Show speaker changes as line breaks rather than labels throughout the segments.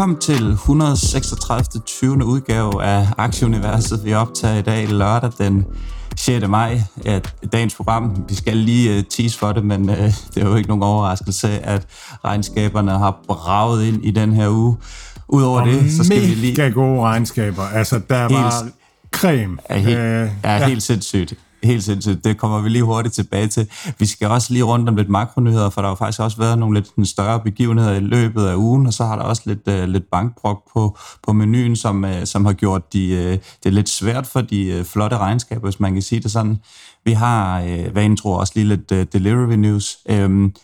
Velkommen til 136. 20. udgave af Aktieuniverset. Vi optager i dag lørdag den 6. maj at dagens program. Vi skal lige uh, tease for det, men uh, det er jo ikke nogen overraskelse, at regnskaberne har braget ind i den her uge. Udover
Og
det, så skal vi
mega
lige...
gode regnskaber. Altså, der
Helt-
var creme.
er helt,
Øh,
er helt sindssygt. Helt sindssygt. Det kommer vi lige hurtigt tilbage til. Vi skal også lige rundt om lidt makronyheder, for der har faktisk også været nogle lidt sådan større begivenheder i løbet af ugen, og så har der også lidt, uh, lidt bankbrok på, på menuen, som, uh, som har gjort de, uh, det lidt svært for de uh, flotte regnskaber, hvis man kan sige det sådan. Vi har, uh, hvad tror også lige lidt uh, delivery news. Um,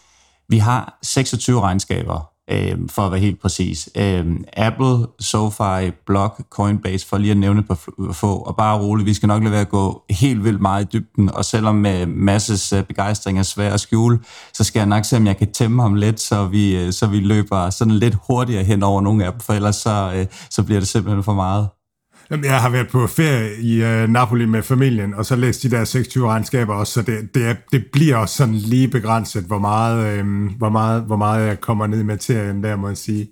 vi har 26 regnskaber, øh, for at være helt præcis. Øh, Apple, SoFi, Block, Coinbase, for lige at nævne et par få, og bare roligt, vi skal nok lade være at gå helt vildt meget i dybden, og selvom øh, Masses øh, begejstring er svær at skjule, så skal jeg nok se, om jeg kan tæmme ham lidt, så vi, øh, så vi løber sådan lidt hurtigere hen over nogle af dem, for ellers så, øh, så bliver det simpelthen for meget.
Jamen, Jeg har været på ferie i uh, Napoli med familien, og så læst de der 26 regnskaber også, så det, det, er, det bliver også sådan lige begrænset, hvor meget, øhm, hvor, meget, hvor meget jeg kommer ned i materien der, må jeg sige.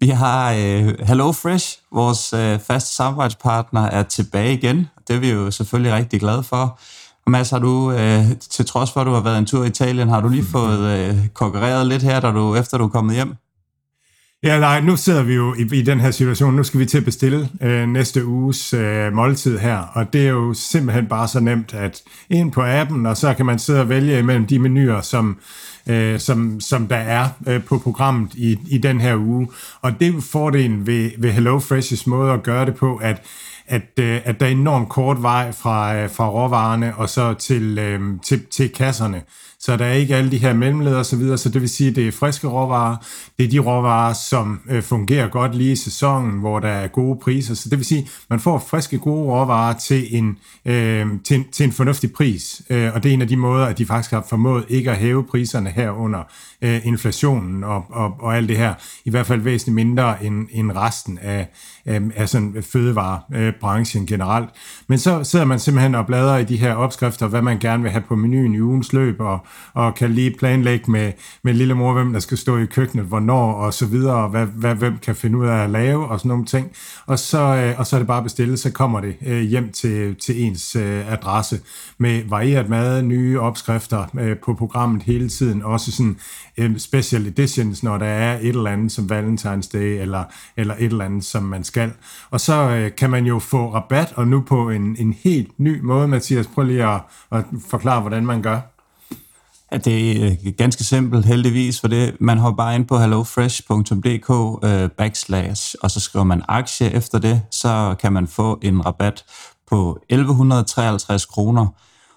Vi har øh, HelloFresh, vores øh, faste samarbejdspartner, er tilbage igen. Det er vi jo selvfølgelig rigtig glade for. Og Mads, har du, øh, til trods for, at du har været en tur i Italien, har du lige fået øh, konkurreret lidt her, da du, efter du er kommet hjem?
Ja, nej, nu sidder vi jo i, i den her situation. Nu skal vi til at bestille øh, næste uges øh, måltid her, og det er jo simpelthen bare så nemt at ind på appen, og så kan man sidde og vælge imellem de menuer, som, øh, som, som der er øh, på programmet i, i den her uge. Og det er jo fordelen ved, ved HelloFresh's måde at gøre det på, at at, øh, at der er enormt kort vej fra, øh, fra råvarerne og så til, øh, til, til kasserne. Så der er ikke alle de her mellemleder og så videre, så det vil sige, at det er friske råvarer. Det er de råvarer, som øh, fungerer godt lige i sæsonen, hvor der er gode priser. Så det vil sige, at man får friske gode råvarer til en, øh, til, en, til en fornuftig pris. Øh, og det er en af de måder, at de faktisk har formået ikke at hæve priserne her under øh, inflationen og, og, og alt det her. I hvert fald væsentligt mindre end, end resten af, øh, af sådan fødevarebranchen generelt. Men så sidder man simpelthen og bladrer i de her opskrifter, hvad man gerne vil have på menuen i ugens løb, og, og kan lige planlægge med, med lille mor, hvem der skal stå i køkkenet, hvornår og så videre, og hvad, hvad hvem kan finde ud af at lave og sådan nogle ting. Og så, øh, og så er det bare bestillet, så kommer det øh, hjem til, til ens øh, adresse med varieret mad, nye opskrifter øh, på programmet hele tiden, også sådan øh, special editions, når der er et eller andet som Valentine's Day, eller, eller et eller andet, som man skal. Og så øh, kan man jo få rabat, og nu på en, en helt ny måde, Mathias, prøv lige at, at forklare, hvordan man gør.
Ja, det er øh, ganske simpelt heldigvis, for det, man hopper bare ind på hellofresh.dk øh, backslash, og så skriver man aktie efter det, så kan man få en rabat på 1153 kroner.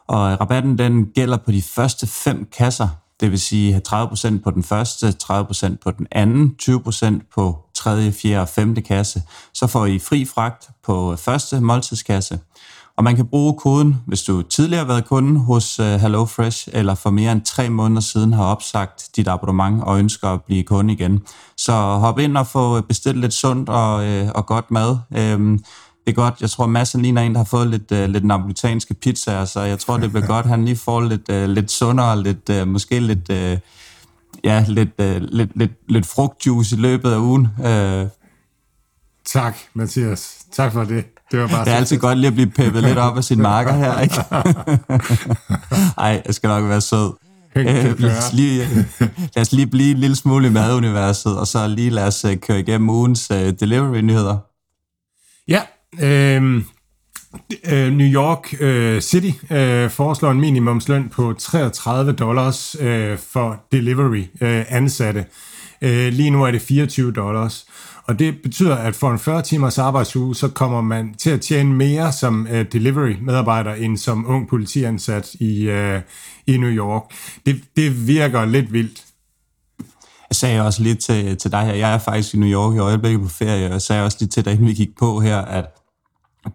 Og rabatten den gælder på de første fem kasser, det vil sige 30% på den første, 30% på den anden, 20% på tredje, fjerde og femte kasse. Så får I fri fragt på første måltidskasse. Og man kan bruge koden, hvis du tidligere har været kunde hos uh, HelloFresh, eller for mere end tre måneder siden har opsagt dit abonnement og ønsker at blive kunde igen. Så hop ind og få bestilt lidt sundt og, øh, og godt mad. Øhm, det er godt. Jeg tror, Madsen ligner en, der har fået lidt, øh, lidt napolitanske pizzaer, så jeg tror, det bliver godt. Han lige får lidt, øh, lidt sundere, lidt, øh, måske lidt, øh, ja, lidt, øh, lidt, lidt, lidt frugtjuice i løbet af ugen. Øh,
Tak, Mathias. Tak for det. Det var bare
Det er altid godt lige at blive peppet lidt op af sin marker her, ikke? Ej, jeg skal nok være sød. Øh, lad, os lige, lad os lige blive en lille smule i maduniverset, og så lige lad os øh, køre igennem ugens uh, delivery-nyheder.
Ja, øh, øh, New York øh, City øh, foreslår en minimumsløn på 33 dollars øh, for delivery øh, ansatte. Øh, lige nu er det 24 dollars. Og det betyder, at for en 40 timers arbejdsuge, så kommer man til at tjene mere som øh, uh, delivery-medarbejder, end som ung politiansat i, uh, i New York. Det, det virker lidt vildt.
Jeg sagde også lige til, til dig her, jeg er faktisk i New York i øjeblikket på ferie, og jeg sagde også lige til dig, inden vi gik på her, at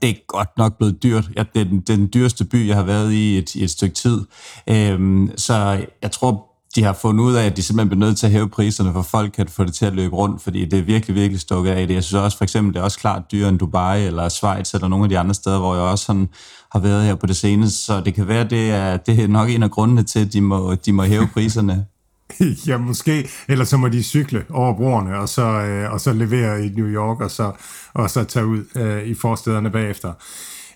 det er godt nok blevet dyrt. Ja, det er den, den dyreste by, jeg har været i et, i et stykke tid. Øhm, så jeg tror, de har fundet ud af, at de simpelthen bliver nødt til at hæve priserne, for folk kan få det til at løbe rundt, fordi det er virkelig, virkelig stukket af det. Jeg synes også, for eksempel, det er også klart dyrere end Dubai eller Schweiz eller nogle af de andre steder, hvor jeg også sådan har været her på det seneste. Så det kan være, det er, det er nok en af grundene til, at de må, de må hæve priserne.
ja, måske. Eller så må de cykle over broerne, og så, øh, og så levere i New York, og så, og så tage ud øh, i forstederne bagefter.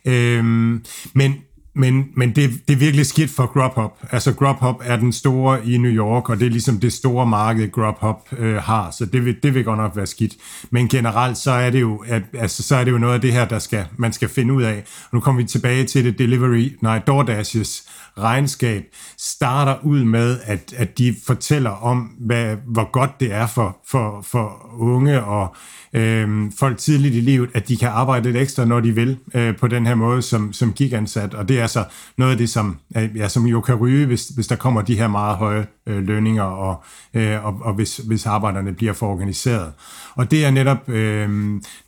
Øhm, men men, men det, det er virkelig skidt for Grubhub. Altså Grubhub er den store i New York, og det er ligesom det store marked, Grubhub øh, har, så det vil, det vil godt nok være skidt. Men generelt, så er det jo, at, altså, så er det jo noget af det her, der skal, man skal finde ud af. Og nu kommer vi tilbage til det delivery, nej, DoorDash's regnskab starter ud med, at, at de fortæller om, hvad, hvor godt det er for, for, for unge og øh, folk tidligt i livet, at de kan arbejde lidt ekstra, når de vil, øh, på den her måde som, som gigansat. Og det er altså noget af det, som, øh, ja, som jo kan ryge, hvis, hvis der kommer de her meget høje øh, lønninger, og, øh, og, og hvis, hvis arbejderne bliver for organiseret. Og det er netop, øh,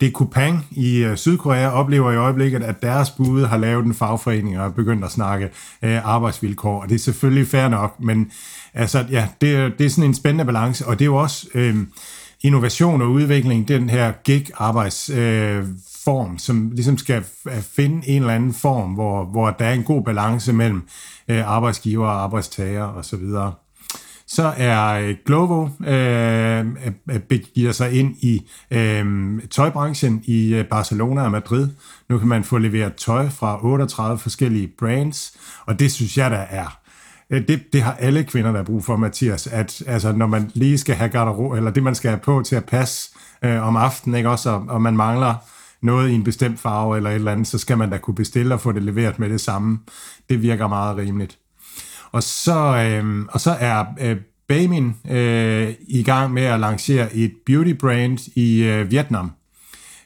det er Kupang i øh, Sydkorea oplever i øjeblikket, at deres bud har lavet en fagforening og er begyndt at snakke øh, arbejdsvilkår, og det er selvfølgelig fair nok, men altså, ja, det, det er sådan en spændende balance, og det er jo også... Øh, innovation og udvikling, den her gig-arbejdsform, øh, form, som ligesom skal finde en eller anden form, hvor, hvor der er en god balance mellem øh, arbejdsgiver og arbejdstager osv. Så, så er øh, Glovo øh, begiver sig ind i øh, tøjbranchen i øh, Barcelona og Madrid. Nu kan man få leveret tøj fra 38 forskellige brands, og det synes jeg, der er øh, det, det har alle kvinder, der er brug for, Mathias, at altså, når man lige skal have garderob, eller det, man skal have på til at passe øh, om aftenen, ikke også, og, og man mangler noget i en bestemt farve eller et eller andet, så skal man da kunne bestille og få det leveret med det samme. Det virker meget rimeligt. Og så, øh, og så er øh, Bamin øh, i gang med at lancere et beauty brand i øh, Vietnam.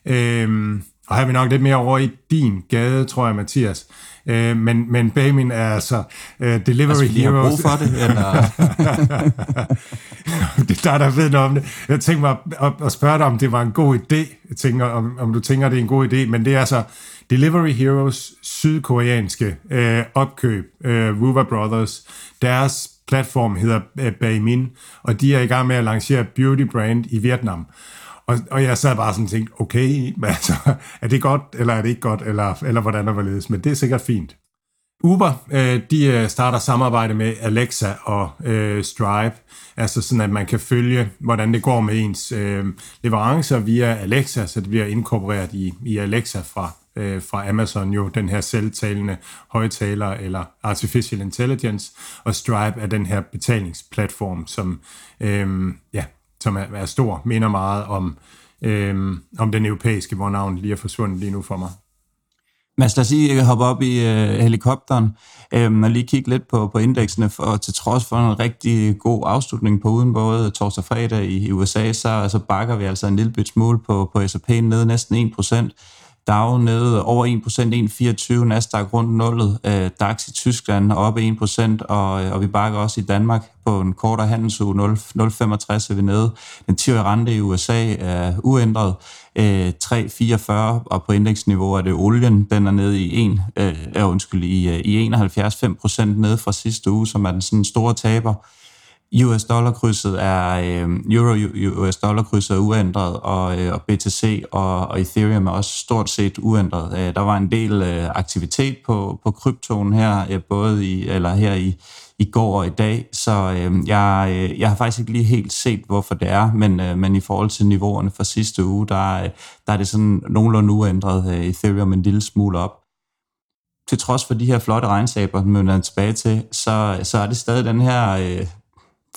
Øh, og her er vi nok lidt mere over i din gade, tror jeg, Mathias. Øh, men, men Bamin er altså uh, Delivery altså, Heroes.
brug for det, eller?
det er der, der ved noget om det. Jeg tænkte mig at, at spørge dig, om det var en god idé. Jeg tænker, om, om du tænker, det er en god idé. Men det er altså Delivery Heroes sydkoreanske uh, opkøb, uh, Ruva Brothers. Deres platform hedder uh, Baemin, og de er i gang med at lancere beauty brand i Vietnam. Og, og jeg sad bare sådan og tænkte, okay, men altså, er det godt, eller er det ikke godt, eller, eller hvordan er det Men det er sikkert fint. Uber, øh, de øh, starter samarbejde med Alexa og øh, Stripe, altså sådan, at man kan følge, hvordan det går med ens øh, leverancer via Alexa, så det bliver inkorporeret i, i Alexa fra, øh, fra Amazon, jo den her selvtalende højtaler eller artificial intelligence, og Stripe er den her betalingsplatform, som øh, ja, som er, er stor, minder meget om, øhm, om den europæiske, hvor navnet lige er forsvundet lige nu for mig.
Mads, lad os lige øh, hoppe op i øh, helikopteren øhm, og lige kigge lidt på, på indeksene, for til trods for en rigtig god afslutning på uden både torsdag og fredag i, i USA, så, så bakker vi altså en lille bit smule på, på S&P ned næsten 1%. Dow nede over 1%, 1,24, Nasdaq rundt nullet, øh, DAX i Tyskland oppe 1%, og, øh, og vi bakker også i Danmark på en kortere handelsuge, 0,65 er vi nede. Den 10 rente i USA er uændret, øh, 3,44, og på indeksniveau er det olien, den er nede i 1, øh, undskyld, i, øh, i 71,5% nede fra sidste uge, som er den sådan store taber. US dollar-krydset er, øh, euro US dollar-krydset er uændret, og, øh, og BTC og, og Ethereum er også stort set uændret. Øh, der var en del øh, aktivitet på, på kryptoen her, øh, både i, eller her i, i går og i dag, så øh, jeg, øh, jeg har faktisk ikke lige helt set, hvorfor det er, men, øh, men i forhold til niveauerne fra sidste uge, der, øh, der er det sådan nogenlunde uændret øh, Ethereum en lille smule op til trods for de her flotte regnskaber, man er tilbage til, så, så er det stadig den her øh,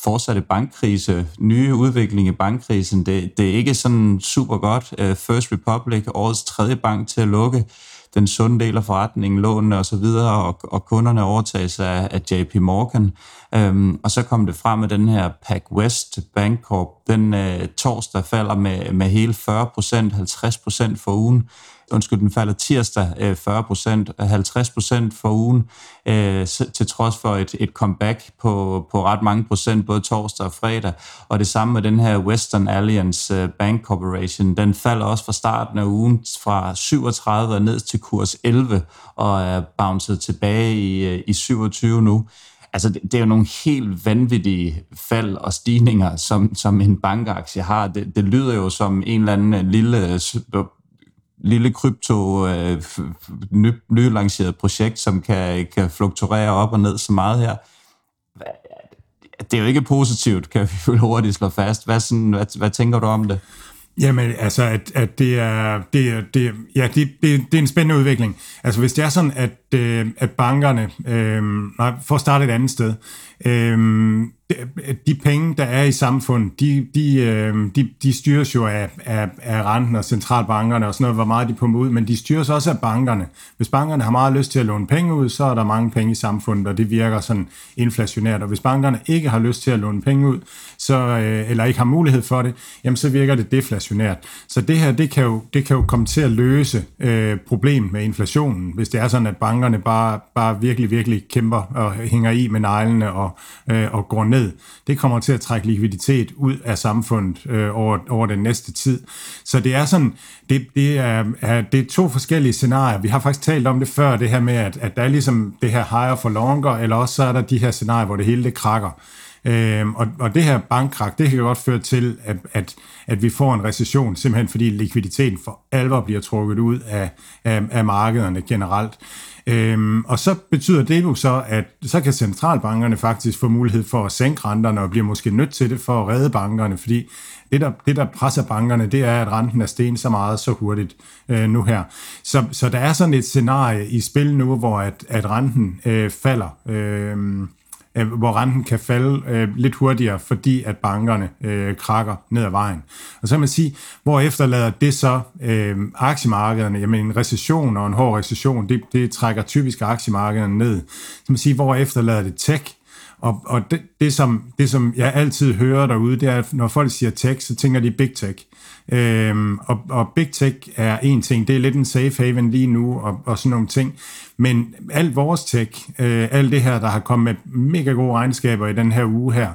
fortsatte bankkrise, nye udvikling i bankkrisen, det, det er ikke sådan super godt. Øh, First Republic, årets tredje bank til at lukke, den sunde del af forretningen, lånene osv., og, og, og kunderne overtages af, af JP Morgan. Øhm, og så kom det frem med den her PacWest Bancorp den øh, torsdag falder med, med hele 40 procent, 50 procent for ugen. Undskyld, den falder tirsdag øh, 40 procent, 50 procent for ugen, øh, til trods for et, et comeback på, på ret mange procent, både torsdag og fredag. Og det samme med den her Western Alliance øh, Bank Corporation. Den falder også fra starten af ugen fra 37 og ned til kurs 11, og er bounced tilbage i, øh, i 27 nu altså det, det er jo nogle helt vanvittige fald og stigninger, som, som en bankaktie har. Det, det lyder jo som en eller anden øh, lille øh, lille krypto øh, ny, nylanceret projekt, som kan, kan fluktuere op og ned så meget her. Det er jo ikke positivt, kan vi jo hurtigt slå fast. Hvad, sådan, hvad, hvad tænker du om det?
Jamen, altså, at, at det er, det er, det er, ja, det, det, det er en spændende udvikling. Altså, hvis det er sådan, at, øh, at bankerne, øh, nej, for at starte et andet sted, Øhm, de penge, der er i samfundet, de, de, øh, de, de styres jo af, af, af renten og centralbankerne og sådan noget, hvor meget de pumper ud, men de styres også af bankerne. Hvis bankerne har meget lyst til at låne penge ud, så er der mange penge i samfundet, og det virker sådan inflationært. Og hvis bankerne ikke har lyst til at låne penge ud, så, øh, eller ikke har mulighed for det, jamen så virker det deflationært. Så det her, det kan jo, det kan jo komme til at løse øh, problemet med inflationen, hvis det er sådan, at bankerne bare, bare virkelig, virkelig kæmper og hænger i med neglene og, øh, og går ned ned, det kommer til at trække likviditet ud af samfundet øh, over, over den næste tid. Så det er sådan, det, det, er, er, det er to forskellige scenarier. Vi har faktisk talt om det før, det her med, at, at der er ligesom det her higher for longer, eller også så er der de her scenarier, hvor det hele det krakker. Øhm, og, og det her bankkrak, det kan godt føre til, at, at, at vi får en recession, simpelthen fordi likviditeten for alvor bliver trukket ud af, af, af markederne generelt. Øhm, og så betyder det jo så, at så kan centralbankerne faktisk få mulighed for at sænke renterne, og bliver måske nødt til det for at redde bankerne, fordi det der, det, der presser bankerne, det er, at renten er sten så meget så hurtigt øh, nu her. Så, så der er sådan et scenarie i spil nu, hvor at, at renten øh, falder. Øh, øh, hvor renten kan falde øh, lidt hurtigere, fordi at bankerne øh, krakker ned ad vejen. Og så kan man sige, hvor efterlader det så øh, aktiemarkederne? Jamen en recession og en hård recession, det, det trækker typisk aktiemarkederne ned. Så man sige, hvor efterlader det tech? Og, og det, det, som, det, som jeg altid hører derude, det er, at når folk siger tech, så tænker de big tech. Øhm, og, og big tech er en ting, det er lidt en safe haven lige nu, og, og sådan nogle ting. Men alt vores tech, øh, alt det her, der har kommet med mega gode regnskaber i den her uge her,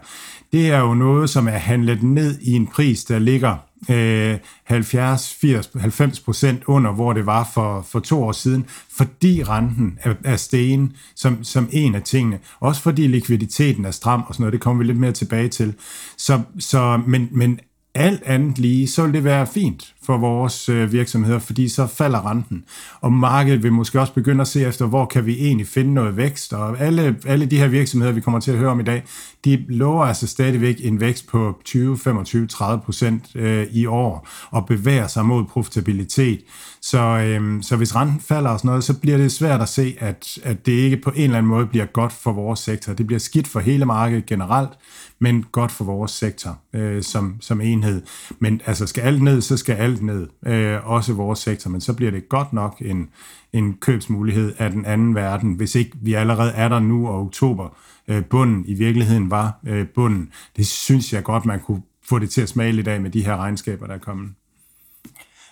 det er jo noget, som er handlet ned i en pris, der ligger øh, 70, 80, 90 procent under, hvor det var for, for to år siden, fordi renten er, er sten som, som en af tingene. Også fordi likviditeten er stram og sådan noget, det kommer vi lidt mere tilbage til. Så, så, men, men alt andet lige, så vil det være fint for vores øh, virksomheder, fordi så falder renten. Og markedet vil måske også begynde at se efter, hvor kan vi egentlig finde noget vækst. Og alle, alle de her virksomheder, vi kommer til at høre om i dag, de lover altså stadigvæk en vækst på 20, 25, 30 procent øh, i år, og bevæger sig mod profitabilitet. Så, øh, så hvis renten falder og sådan noget, så bliver det svært at se, at, at det ikke på en eller anden måde bliver godt for vores sektor. Det bliver skidt for hele markedet generelt, men godt for vores sektor øh, som, som enhed. Men altså skal alt ned, så skal alt ned, øh, også vores sektor, men så bliver det godt nok en, en købsmulighed af den anden verden, hvis ikke vi allerede er der nu, og oktober øh, bunden i virkeligheden var øh, bunden. Det synes jeg godt, man kunne få det til at smage lidt af med de her regnskaber, der er kommet.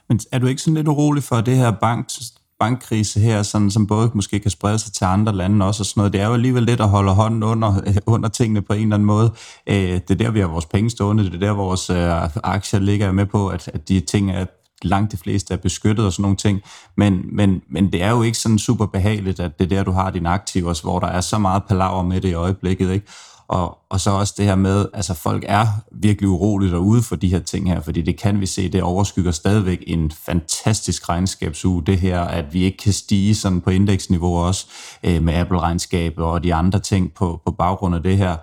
Men er du ikke sådan lidt urolig for det her bank, bankkrise her, sådan, som både måske kan sprede sig til andre lande også og sådan noget. Det er jo alligevel lidt at holde hånden under, under tingene på en eller anden måde. Øh, det er der, vi har vores penge stående. Det er der, vores øh, aktier ligger med på, at, at de ting er langt de fleste er beskyttet og sådan nogle ting, men, men, men det er jo ikke sådan super behageligt, at det er der, du har dine aktiver, hvor der er så meget palaver med det i øjeblikket, ikke? Og, og så også det her med, altså folk er virkelig urolige derude for de her ting her, fordi det kan vi se, det overskygger stadigvæk en fantastisk regnskabsuge, det her, at vi ikke kan stige sådan på indeksniveau også øh, med Apple-regnskabet og de andre ting på, på baggrund af det her.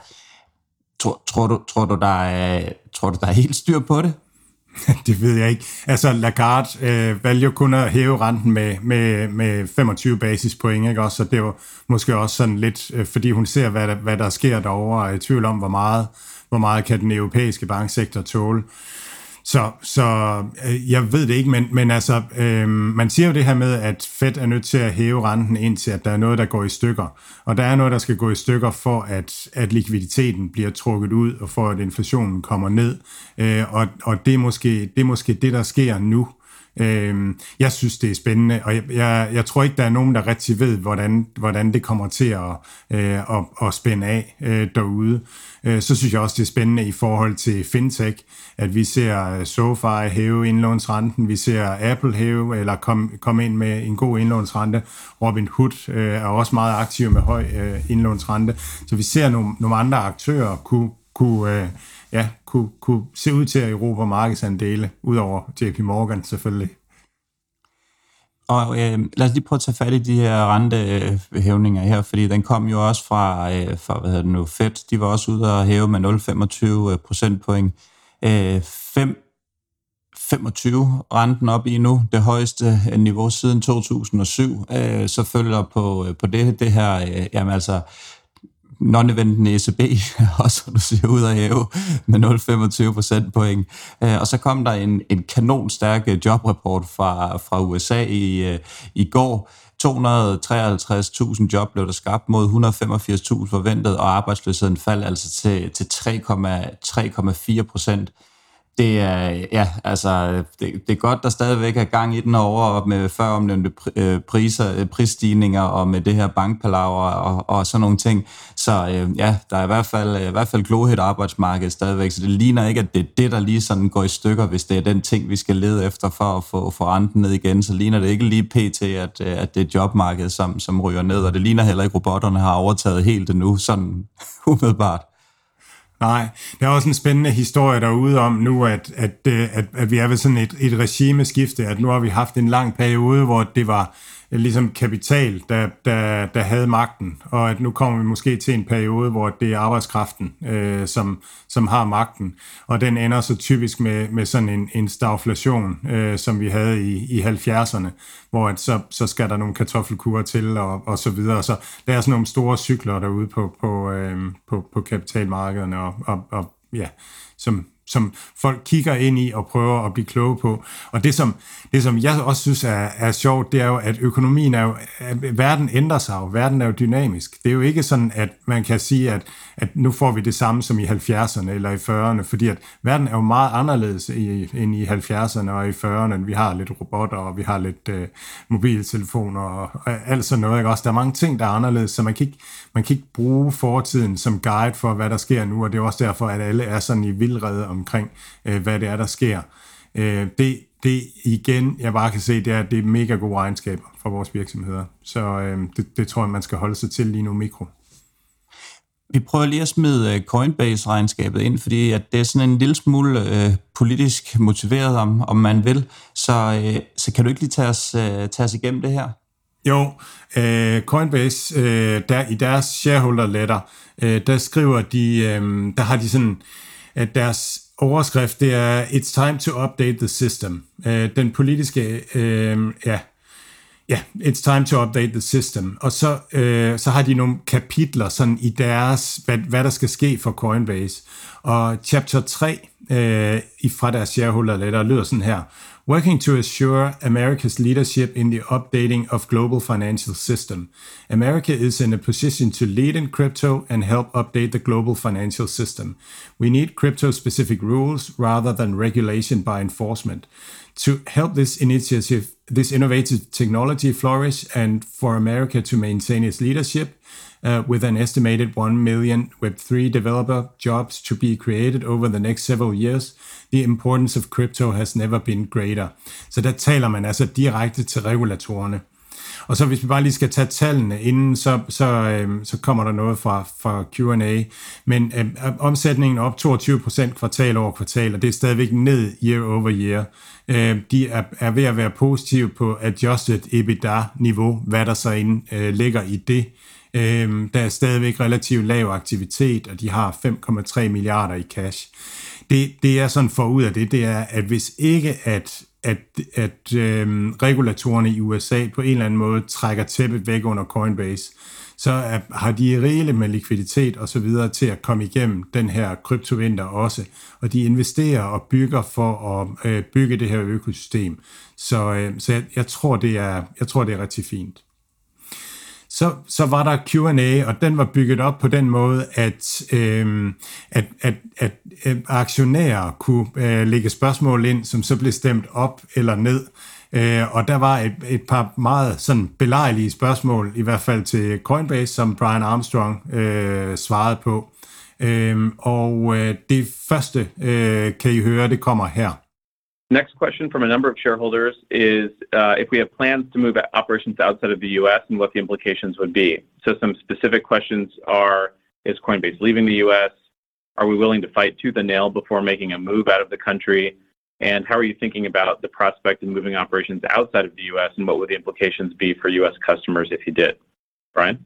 Tror, tror, du, tror, du, der er, tror du, der er helt styr på det?
det ved jeg ikke. Altså, Lagarde øh, valgte jo kun at hæve renten med, med, med 25 basispoint, ikke? Også, så det var måske også sådan lidt, øh, fordi hun ser, hvad der, hvad der sker derovre, og er i tvivl om, hvor meget, hvor meget kan den europæiske banksektor tåle så, så øh, jeg ved det ikke, men, men altså, øh, man siger jo det her med, at Fed er nødt til at hæve renten indtil, at der er noget, der går i stykker. Og der er noget, der skal gå i stykker for, at, at likviditeten bliver trukket ud, og for at inflationen kommer ned. Øh, og og det, er måske, det er måske det, der sker nu. Øh, Øhm, jeg synes, det er spændende, og jeg, jeg, jeg tror ikke, der er nogen, der rigtig ved, hvordan, hvordan det kommer til at, øh, at, at spænde af øh, derude. Øh, så synes jeg også, det er spændende i forhold til fintech, at vi ser øh, SoFi hæve indlånsrenten, vi ser øh, Apple hæve, eller komme kom ind med en god indlånsrente. Robin Hood øh, er også meget aktiv med høj øh, indlånsrente. Så vi ser nogle, nogle andre aktører kunne, kunne øh, ja, kunne, kunne se ud til at erobre markedsandele, udover JP Morgan selvfølgelig.
Og øh, lad os lige prøve at tage fat i de her rentehævninger her, fordi den kom jo også fra, øh, fra hvad hedder det nu, Fed. De var også ude og hæve med 0,25 procentpoint. Øh, 5 25 renten op i nu, det højeste øh, niveau siden 2007. Øh, så følger på, øh, på det, det her, øh, jamen altså non-eventen ECB også du ser ud af hæve med 0,25 procent point. Øh, og så kom der en, en kanonstærk øh, jobreport jobrapport fra, fra USA i, øh, i går. 253.000 job blev der skabt mod 185.000 forventet, og arbejdsløsheden faldt altså til, til 3,4 procent det er, ja, altså, det, det er godt, der stadigvæk er gang i den over med før omnævnte øh, priser, øh, prisstigninger og med det her bankpalaver og, og sådan nogle ting. Så øh, ja, der er i hvert fald, øh, i hvert fald glohed arbejdsmarked stadigvæk, så det ligner ikke, at det er det, der lige sådan går i stykker, hvis det er den ting, vi skal lede efter for at få, få renten ned igen, så ligner det ikke lige pt, at, at det er jobmarkedet, som, som ryger ned, og det ligner heller ikke, at robotterne har overtaget helt endnu, sådan umiddelbart.
Nej, der er også en spændende historie derude om nu, at, at, øh, at, at vi er ved sådan et, et regimeskifte, at nu har vi haft en lang periode, hvor det var ligesom kapital, der, der, der havde magten, og at nu kommer vi måske til en periode, hvor det er arbejdskraften, øh, som, som har magten, og den ender så typisk med, med sådan en, en stagflation, øh, som vi havde i, i 70'erne, hvor at så, så skal der nogle kartoffelkurer til, og, og så videre. Så der er sådan nogle store cykler derude på, på, øh, på, på kapitalmarkederne, og, og, og ja, som, som folk kigger ind i og prøver at blive kloge på. Og det som, det, som jeg også synes er, er sjovt, det er jo, at økonomien er jo, at verden ændrer sig jo, verden er jo dynamisk. Det er jo ikke sådan, at man kan sige, at, at nu får vi det samme som i 70'erne eller i 40'erne, fordi at verden er jo meget anderledes i, end i 70'erne og i 40'erne. Vi har lidt robotter, og vi har lidt øh, mobiltelefoner og, og alt sådan noget. Ikke? Også der er mange ting, der er anderledes, så man kan, ikke, man kan ikke bruge fortiden som guide for, hvad der sker nu, og det er også derfor, at alle er sådan i vildrede omkring, øh, hvad det er, der sker. Øh, det, det igen, jeg bare kan se, det er, at det er mega gode egenskaber for vores virksomheder. Så øh, det, det tror jeg, man skal holde sig til lige nu mikro.
Vi prøver lige at smide øh, Coinbase-regnskabet ind, fordi at det er sådan en lille smule øh, politisk motiveret, om, om man vil. Så, øh, så kan du ikke lige tage os, øh, tage os igennem det her?
Jo, øh, Coinbase, øh, der, i deres shareholder letter, øh, der skriver de, øh, der har de sådan, at deres overskrift, det er It's time to update the system. Øh, den politiske, øh, ja, ja, It's time to update the system. Og så, øh, så har de nogle kapitler sådan i deres, hvad, hvad der skal ske for Coinbase. Og chapter 3 øh, fra deres shareholder letter lyder sådan her working to assure America's leadership in the updating of global financial system. America is in a position to lead in crypto and help update the global financial system. We need crypto-specific rules rather than regulation by enforcement. To help this initiative, this innovative technology flourish and for America to maintain its leadership, uh, with an estimated 1 million Web3 developer jobs to be created over the next several years, the importance of crypto has never been greater. Så der taler man altså direkte til regulatorerne. Og så hvis vi bare lige skal tage tallene inden, så, så, øh, så kommer der noget fra, fra Q&A. Men øh, omsætningen op 22% kvartal over kvartal, og det er stadigvæk ned year over year. Øh, de er, er ved at være positive på adjusted EBITDA-niveau, hvad der så ind, øh, ligger i det. Øh, der er stadigvæk relativt lav aktivitet, og de har 5,3 milliarder i cash. Det, det er sådan for ud af det, det er, at hvis ikke at, at, at øh, regulatorerne i USA på en eller anden måde trækker tæppet væk under Coinbase, så er, har de rigeligt med likviditet og så videre til at komme igennem den her kryptovinter også. Og de investerer og bygger for at øh, bygge det her økosystem. Så, øh, så jeg, jeg, tror, det er, jeg tror, det er rigtig fint. Så, så var der Q&A, og den var bygget op på den måde, at, øh, at, at, at, at aktionærer kunne øh, lægge spørgsmål ind, som så blev stemt op eller ned. Øh, og der var et, et par meget sådan belejlige spørgsmål, i hvert fald til Coinbase, som Brian Armstrong øh, svarede på. Øh, og øh, det første øh, kan I høre, det kommer her.
Next question from a number of shareholders is uh, if we have plans to move operations outside of the US and what the implications would be. So, some specific questions are Is Coinbase leaving the US? Are we willing to fight tooth and nail before making a move out of the country? And how are you thinking about the prospect of moving operations outside of the US and what would the implications be for US customers if you did? Brian?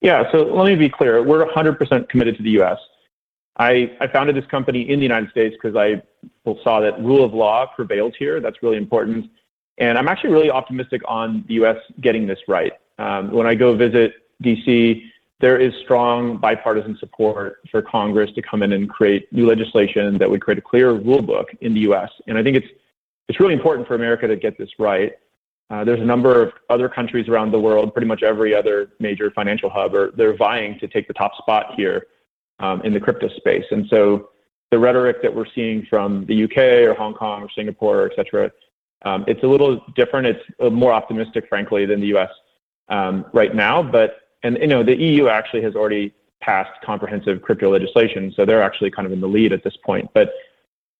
Yeah, so let me be clear. We're 100% committed to the US. I, I founded this company in the United States because I saw that rule of law prevails here. That's really important. And I'm actually really optimistic on the US getting this right. Um, when I go visit DC, there is strong bipartisan support for Congress to come in and create new legislation that would create a clear rule book in the U.S. And I think it's it's really important for America to get this right. Uh, there's a number of other countries around the world, pretty much every other major financial hub, are they're vying to take the top spot here um, in the crypto space. And so the rhetoric that we're seeing from the UK or Hong Kong or Singapore, et cetera, um, it's a little different. It's uh, more optimistic, frankly, than the US um, right now. But and you know the EU actually has already passed comprehensive crypto legislation, so they're actually kind of in the lead at this point. But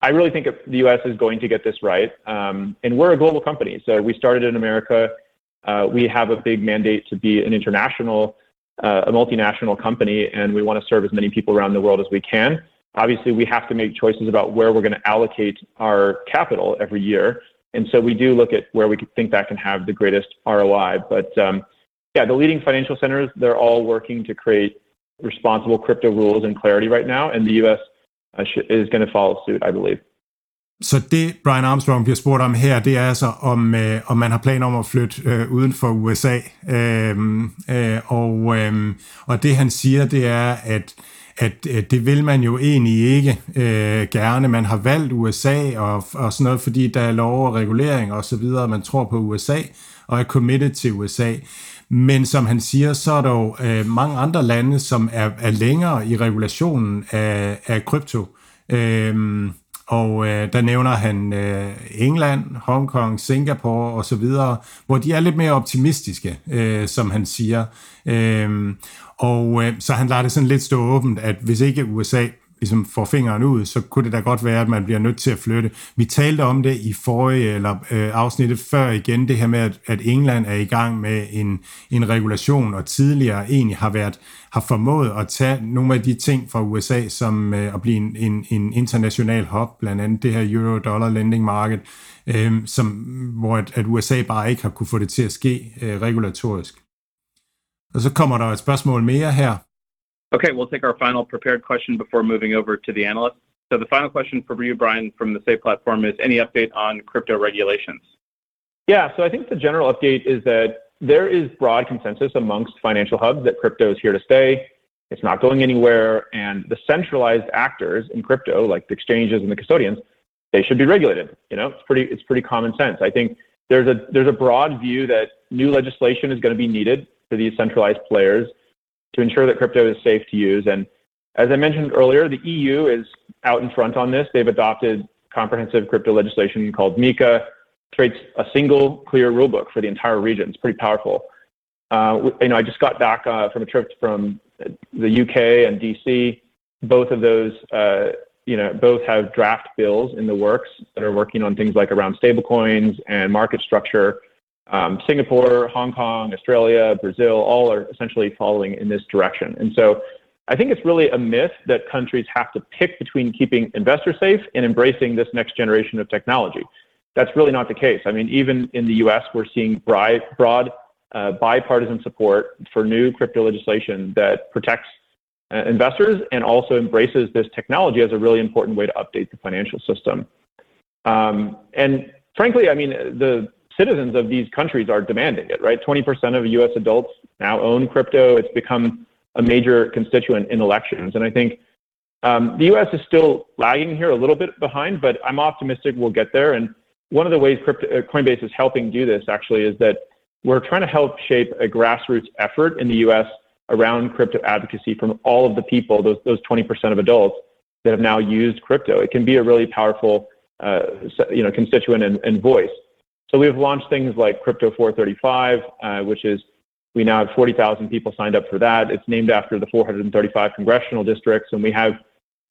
I really think the U.S. is going to get this right, um, and we're a global company. So we started in America. Uh, we have a big mandate to be an international, uh, a multinational company, and we want to serve as many people around the world as we can. Obviously, we have to make choices about where we're going to allocate our capital every year, and so we do look at where we think that can have the greatest ROI. But um, yeah, the leading financial centers, they're all working to create responsible crypto rules and clarity right now, and the US uh, is going to follow suit, I believe.
Så det, Brian Armstrong bliver spurgt om her, det er altså, om, øh, man har planer om at flytte øh, uden for USA. Øh, det han siger, det er, at, at øh, det vil man jo egentlig ikke øh, gerne. Man har valgt USA og, og sådan noget, fordi der er lov og regulering og så videre, man tror på USA og er committed til USA. Men som han siger, så er der jo øh, mange andre lande, som er, er længere i regulationen af, af krypto. Øhm, og øh, der nævner han øh, England, Hongkong, Singapore og så videre, hvor de er lidt mere optimistiske, øh, som han siger. Øh, og øh, så han lader det sådan lidt stå åbent, at hvis ikke USA ligesom får fingeren ud, så kunne det da godt være, at man bliver nødt til at flytte. Vi talte om det i forrige eller øh, afsnittet før igen, det her med, at, at England er i gang med en, en regulation, og tidligere egentlig har været har formået at tage nogle af de ting fra USA, som øh, at blive en, en, en international hub, blandt andet det her euro-dollar lending market, øh, som, hvor at, at USA bare ikke har kunne få det til at ske øh, regulatorisk. Og så kommer der et spørgsmål mere her.
Okay, we'll take our final prepared question before moving over to the analysts. So the final question for you, Brian, from the SAFE platform is any update on crypto regulations?
Yeah, so I think the general update is that there is broad consensus amongst financial hubs that crypto is here to stay. It's not going anywhere, and the centralized actors in crypto, like the exchanges and the custodians, they should be regulated. You know, it's pretty it's pretty common sense. I think there's a there's a broad view that new legislation is going to be needed for these centralized players to ensure that crypto is safe to use. And as I mentioned earlier, the EU is out in front on this. They've adopted comprehensive crypto legislation called MiCA, creates a single clear rulebook for the entire region. It's pretty powerful. Uh, you know, I just got back uh, from a trip from the UK and DC. Both of those, uh, you know, both have draft bills in the works that are working on things like around stablecoins and market structure. Um, Singapore, Hong Kong, Australia, Brazil, all are essentially following in this direction. And so I think it's really a myth that countries have to pick between keeping investors safe and embracing this next generation of technology. That's really not the case. I mean, even in the US, we're seeing broad, uh, bipartisan support for new crypto legislation that protects uh, investors and also embraces this technology as a really important way to update the financial system. Um, and frankly, I mean, the citizens of these countries are demanding it, right? 20% of US adults now own crypto. It's become a major constituent in elections. And I think um, the US is still lagging here a little bit behind, but I'm optimistic we'll get there. And one of the ways crypto, uh, Coinbase is helping do this actually is that we're trying to help shape a grassroots effort in the US around crypto advocacy from all of the people, those, those 20% of adults that have now used crypto. It can be a really powerful uh, you know, constituent and, and, voice. So we've launched things like Crypto 435, uh, which is we now have 40,000 people signed up for that. It's named after the 435 congressional districts, and we have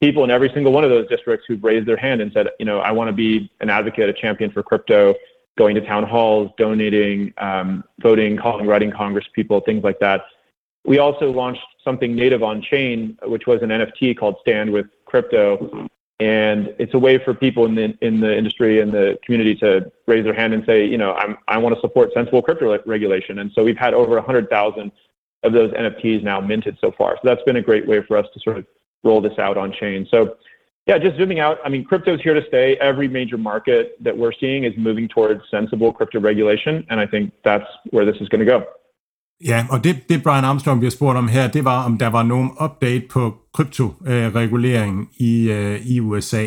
people in every single one of those districts who've raised their hand and said, you know, I want to be an advocate, a champion for crypto, going to town halls, donating, um, voting, calling, writing Congress people, things like that. We also launched something native on chain, which was an NFT called Stand with Crypto, and it's a way for people in the in the industry and the community to raise their hand and say, you know, I'm I want to support sensible crypto regulation. And so we've had over 100,000 of those NFTs now minted so far. So that's been a great way for us to sort of roll this out on chain. So yeah, just zooming out, I mean, crypto is here to stay. Every major market that we're seeing is moving towards sensible crypto regulation, and I think that's where this is going to go.
Ja, og det, det Brian Armstrong bliver spurgt om her, det var, om der var nogen update på kryptoreguleringen i, øh, i USA.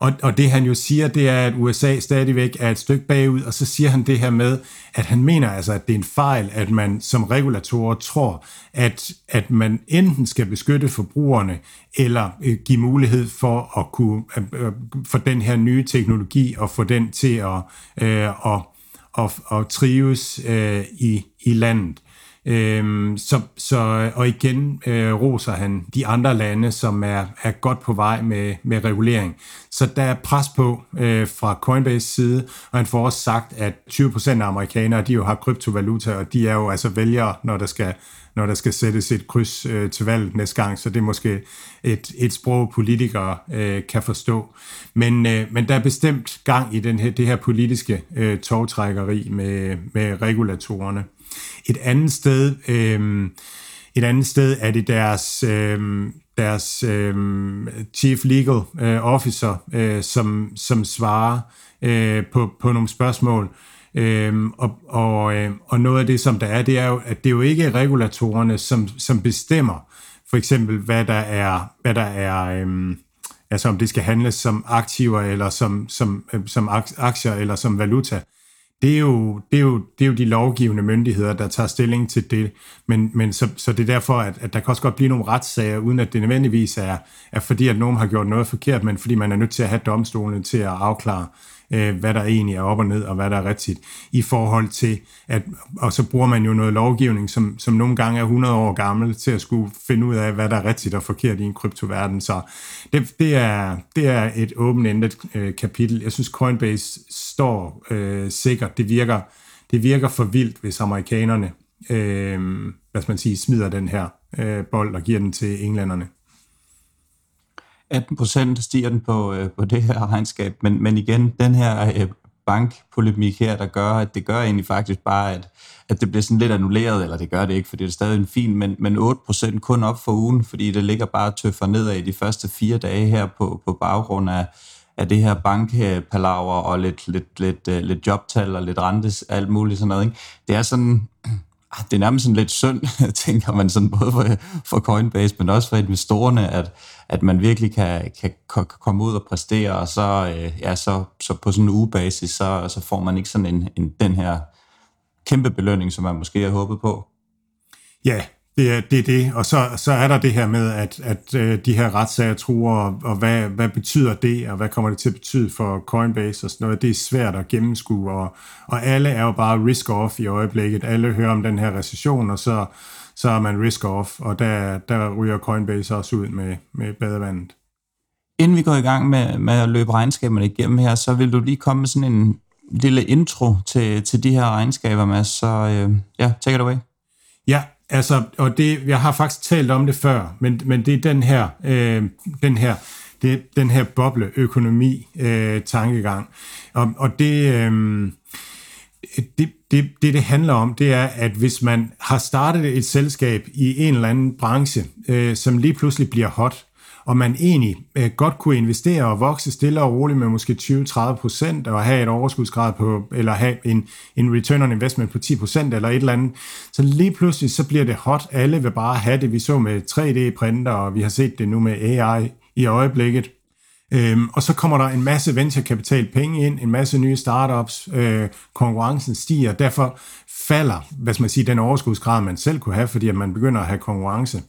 Og, og det han jo siger, det er, at USA stadigvæk er et stykke bagud, og så siger han det her med, at han mener altså, at det er en fejl, at man som regulatorer tror, at, at man enten skal beskytte forbrugerne, eller øh, give mulighed for at kunne, øh, øh for den her nye teknologi, og få den til at, øh, at, at, at trives øh, i, i landet. Øhm, så, så, og igen øh, roser han de andre lande, som er, er godt på vej med, med regulering. Så der er pres på øh, fra Coinbase side, og han får også sagt, at 20% af amerikanere, de jo har kryptovaluta, og de er jo altså vælgere, når der skal, når der skal sættes et kryds øh, til valget næste gang, så det er måske et, et sprog, politikere øh, kan forstå. Men, øh, men der er bestemt gang i den her, det her politiske øh, togtrækkeri med, med regulatorerne. Et andet sted, øh, et andet sted er det deres, øh, deres øh, chief legal øh, officer, øh, som, som svarer øh, på, på nogle spørgsmål. Øhm, og, og, øh, og noget af det, som der er, det er jo, at det er jo ikke regulatorerne, som, som bestemmer, for eksempel, hvad der er, hvad der er øhm, altså om det skal handles som aktiver, eller som, som, øh, som aktier, eller som valuta det er, jo, det, er jo, det er jo de lovgivende myndigheder, der tager stilling til det. Men, men så, så det er derfor, at, at der kan også godt blive nogle retssager, uden at det nødvendigvis er, er fordi, at nogen har gjort noget forkert, men fordi man er nødt til at have domstolene til at afklare, øh, hvad der egentlig er op og ned, og hvad der er rigtigt, i forhold til, at, og så bruger man jo noget lovgivning, som, som nogle gange er 100 år gammel, til at skulle finde ud af, hvad der er rigtigt og forkert i en kryptoverden. Så det, det, er, det er et åben-endet øh, kapitel. Jeg synes, Coinbase står øh, sikkert. Det virker, det virker for vildt, hvis amerikanerne øh, hvad skal man sige, smider den her øh, bold og giver den til englænderne.
18 procent stiger den på, øh, på det her regnskab, men, men igen, den her øh, bankpolemik her, der gør, at det gør egentlig faktisk bare, at, at det bliver sådan lidt annulleret, eller det gør det ikke, for det er stadig en fin, men, men 8 procent kun op for ugen, fordi det ligger bare tøffer nedad i de første fire dage her på, på baggrund af, af det her bankpalaver og lidt, lidt, lidt, lidt, lidt jobtal og lidt rentes, alt muligt sådan noget. Ikke? Det er sådan, Ah, det er nærmest sådan lidt synd, tænker man sådan både for, for Coinbase, men også for investorerne, at, at man virkelig kan, kan, kan komme ud og præstere, og så, øh, ja, så, så på sådan en ugebasis, så, så får man ikke sådan en, en, den her kæmpe belønning, som man måske har håbet på.
Ja, det er det, er det. og så, så er der det her med, at, at øh, de her retssager truer, og, og hvad, hvad betyder det, og hvad kommer det til at betyde for Coinbase og sådan noget. Det er svært at gennemskue, og, og alle er jo bare risk-off i øjeblikket. Alle hører om den her recession, og så, så er man risk-off, og der, der ryger Coinbase også ud med, med badevandet.
Inden vi går i gang med, med at løbe regnskaberne igennem her, så vil du lige komme med sådan en lille intro til, til de her regnskaber, Mads. Så øh, ja, take it away.
Ja, Altså, og det, jeg har faktisk talt om det før, men, men det er den her, øh, den her, det, den her bobleøkonomi øh, tankegang. Og, og det, øh, det, det, det, det handler om, det er, at hvis man har startet et selskab i en eller anden branche, øh, som lige pludselig bliver hot, og man egentlig øh, godt kunne investere og vokse stille og roligt med måske 20-30 procent, og have et overskudsgrad på, eller have en, en return on investment på 10 procent eller et eller andet, så lige pludselig så bliver det hot. Alle vil bare have det. Vi så med 3D-printer, og vi har set det nu med AI i øjeblikket. Øhm, og så kommer der en masse venturekapital penge ind, en masse nye startups, øh, konkurrencen stiger, derfor falder, hvad skal man sige, den overskudsgrad, man selv kunne have, fordi at man begynder at have konkurrence.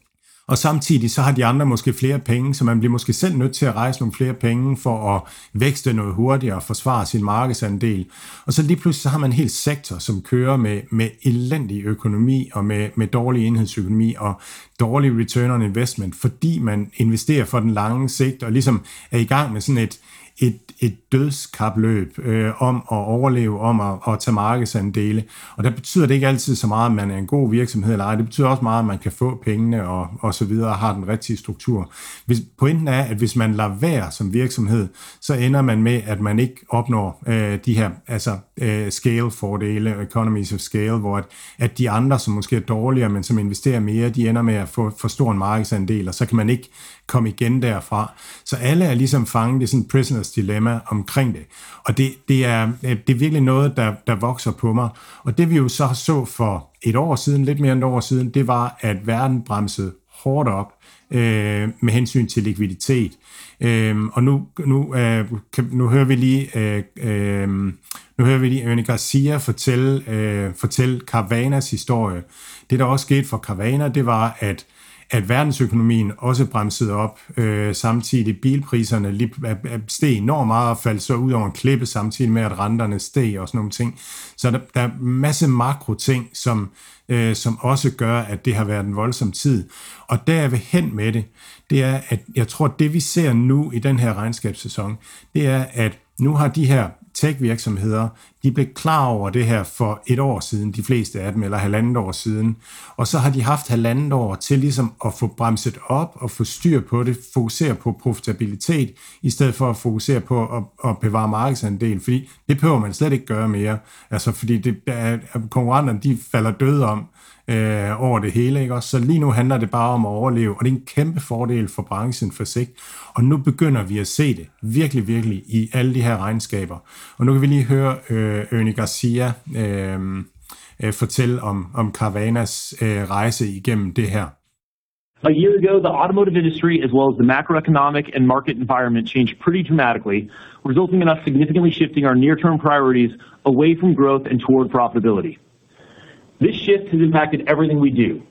Og samtidig så har de andre måske flere penge, så man bliver måske selv nødt til at rejse nogle flere penge for at vækste noget hurtigere og forsvare sin markedsandel. Og så lige pludselig så har man en hel sektor, som kører med, med elendig økonomi og med, med dårlig enhedsøkonomi og dårlig return on investment, fordi man investerer for den lange sigt og ligesom er i gang med sådan et, et, et dødskapløb øh, om at overleve, om at, at tage markedsandele. Og der betyder det ikke altid så meget, at man er en god virksomhed eller ej. Det betyder også meget, at man kan få pengene og, og så videre og har den rigtige struktur. Hvis, pointen er, at hvis man lader være som virksomhed, så ender man med, at man ikke opnår øh, de her altså, øh, scale-fordele, economies of scale, hvor at, at de andre, som måske er dårligere, men som investerer mere, de ender med at få for stor en markedsandel, og så kan man ikke komme igen derfra. Så alle er ligesom fanget i sådan et prisoners dilemma omkring det. Og det, det, er, øh, det er virkelig noget, der, der vokser på mig. Og det vi jo så så for et år siden, lidt mere end et år siden, det var, at verden bremsede hårdt op øh, med hensyn til likviditet. Øh, og nu, nu, øh, nu hører vi lige øh, øh, nu hører vi Ernie Garcia fortælle, øh, fortælle Carvanas historie. Det, der også skete for Carvana, det var, at at verdensøkonomien også bremsede op. Øh, samtidig bilpriserne lige, øh, øh, steg enormt meget og faldt så ud over en klippe, samtidig med at renterne steg og sådan nogle ting. Så der, der er en masse makro ting, som, øh, som også gør, at det har været en voldsom tid. Og der er vi hen med det, det er, at jeg tror, at det vi ser nu i den her regnskabssæson, det er, at nu har de her tech-virksomheder, de blev klar over det her for et år siden, de fleste af dem, eller halvandet år siden. Og så har de haft halvandet år til ligesom at få bremset op og få styr på det, fokusere på profitabilitet, i stedet for at fokusere på at, at bevare markedsandel, fordi det behøver man slet ikke gøre mere. Altså fordi det, konkurrenterne, de falder døde om, øh, over det hele. Ikke? Også, så lige nu handler det bare om at overleve, og det er en kæmpe fordel for branchen for sigt. Og nu begynder vi at se det virkelig, virkelig i alle de her regnskaber. Og nu kan vi lige høre øh, Ernie Garcia øh, øh, fortælle om, om Carvanas øh, rejse igennem det her.
A year ago, the automotive industry, as well as the macroeconomic and market environment, changed pretty dramatically, resulting in us significantly shifting our near term priorities away from growth and toward profitability. This shift has impacted everything we do.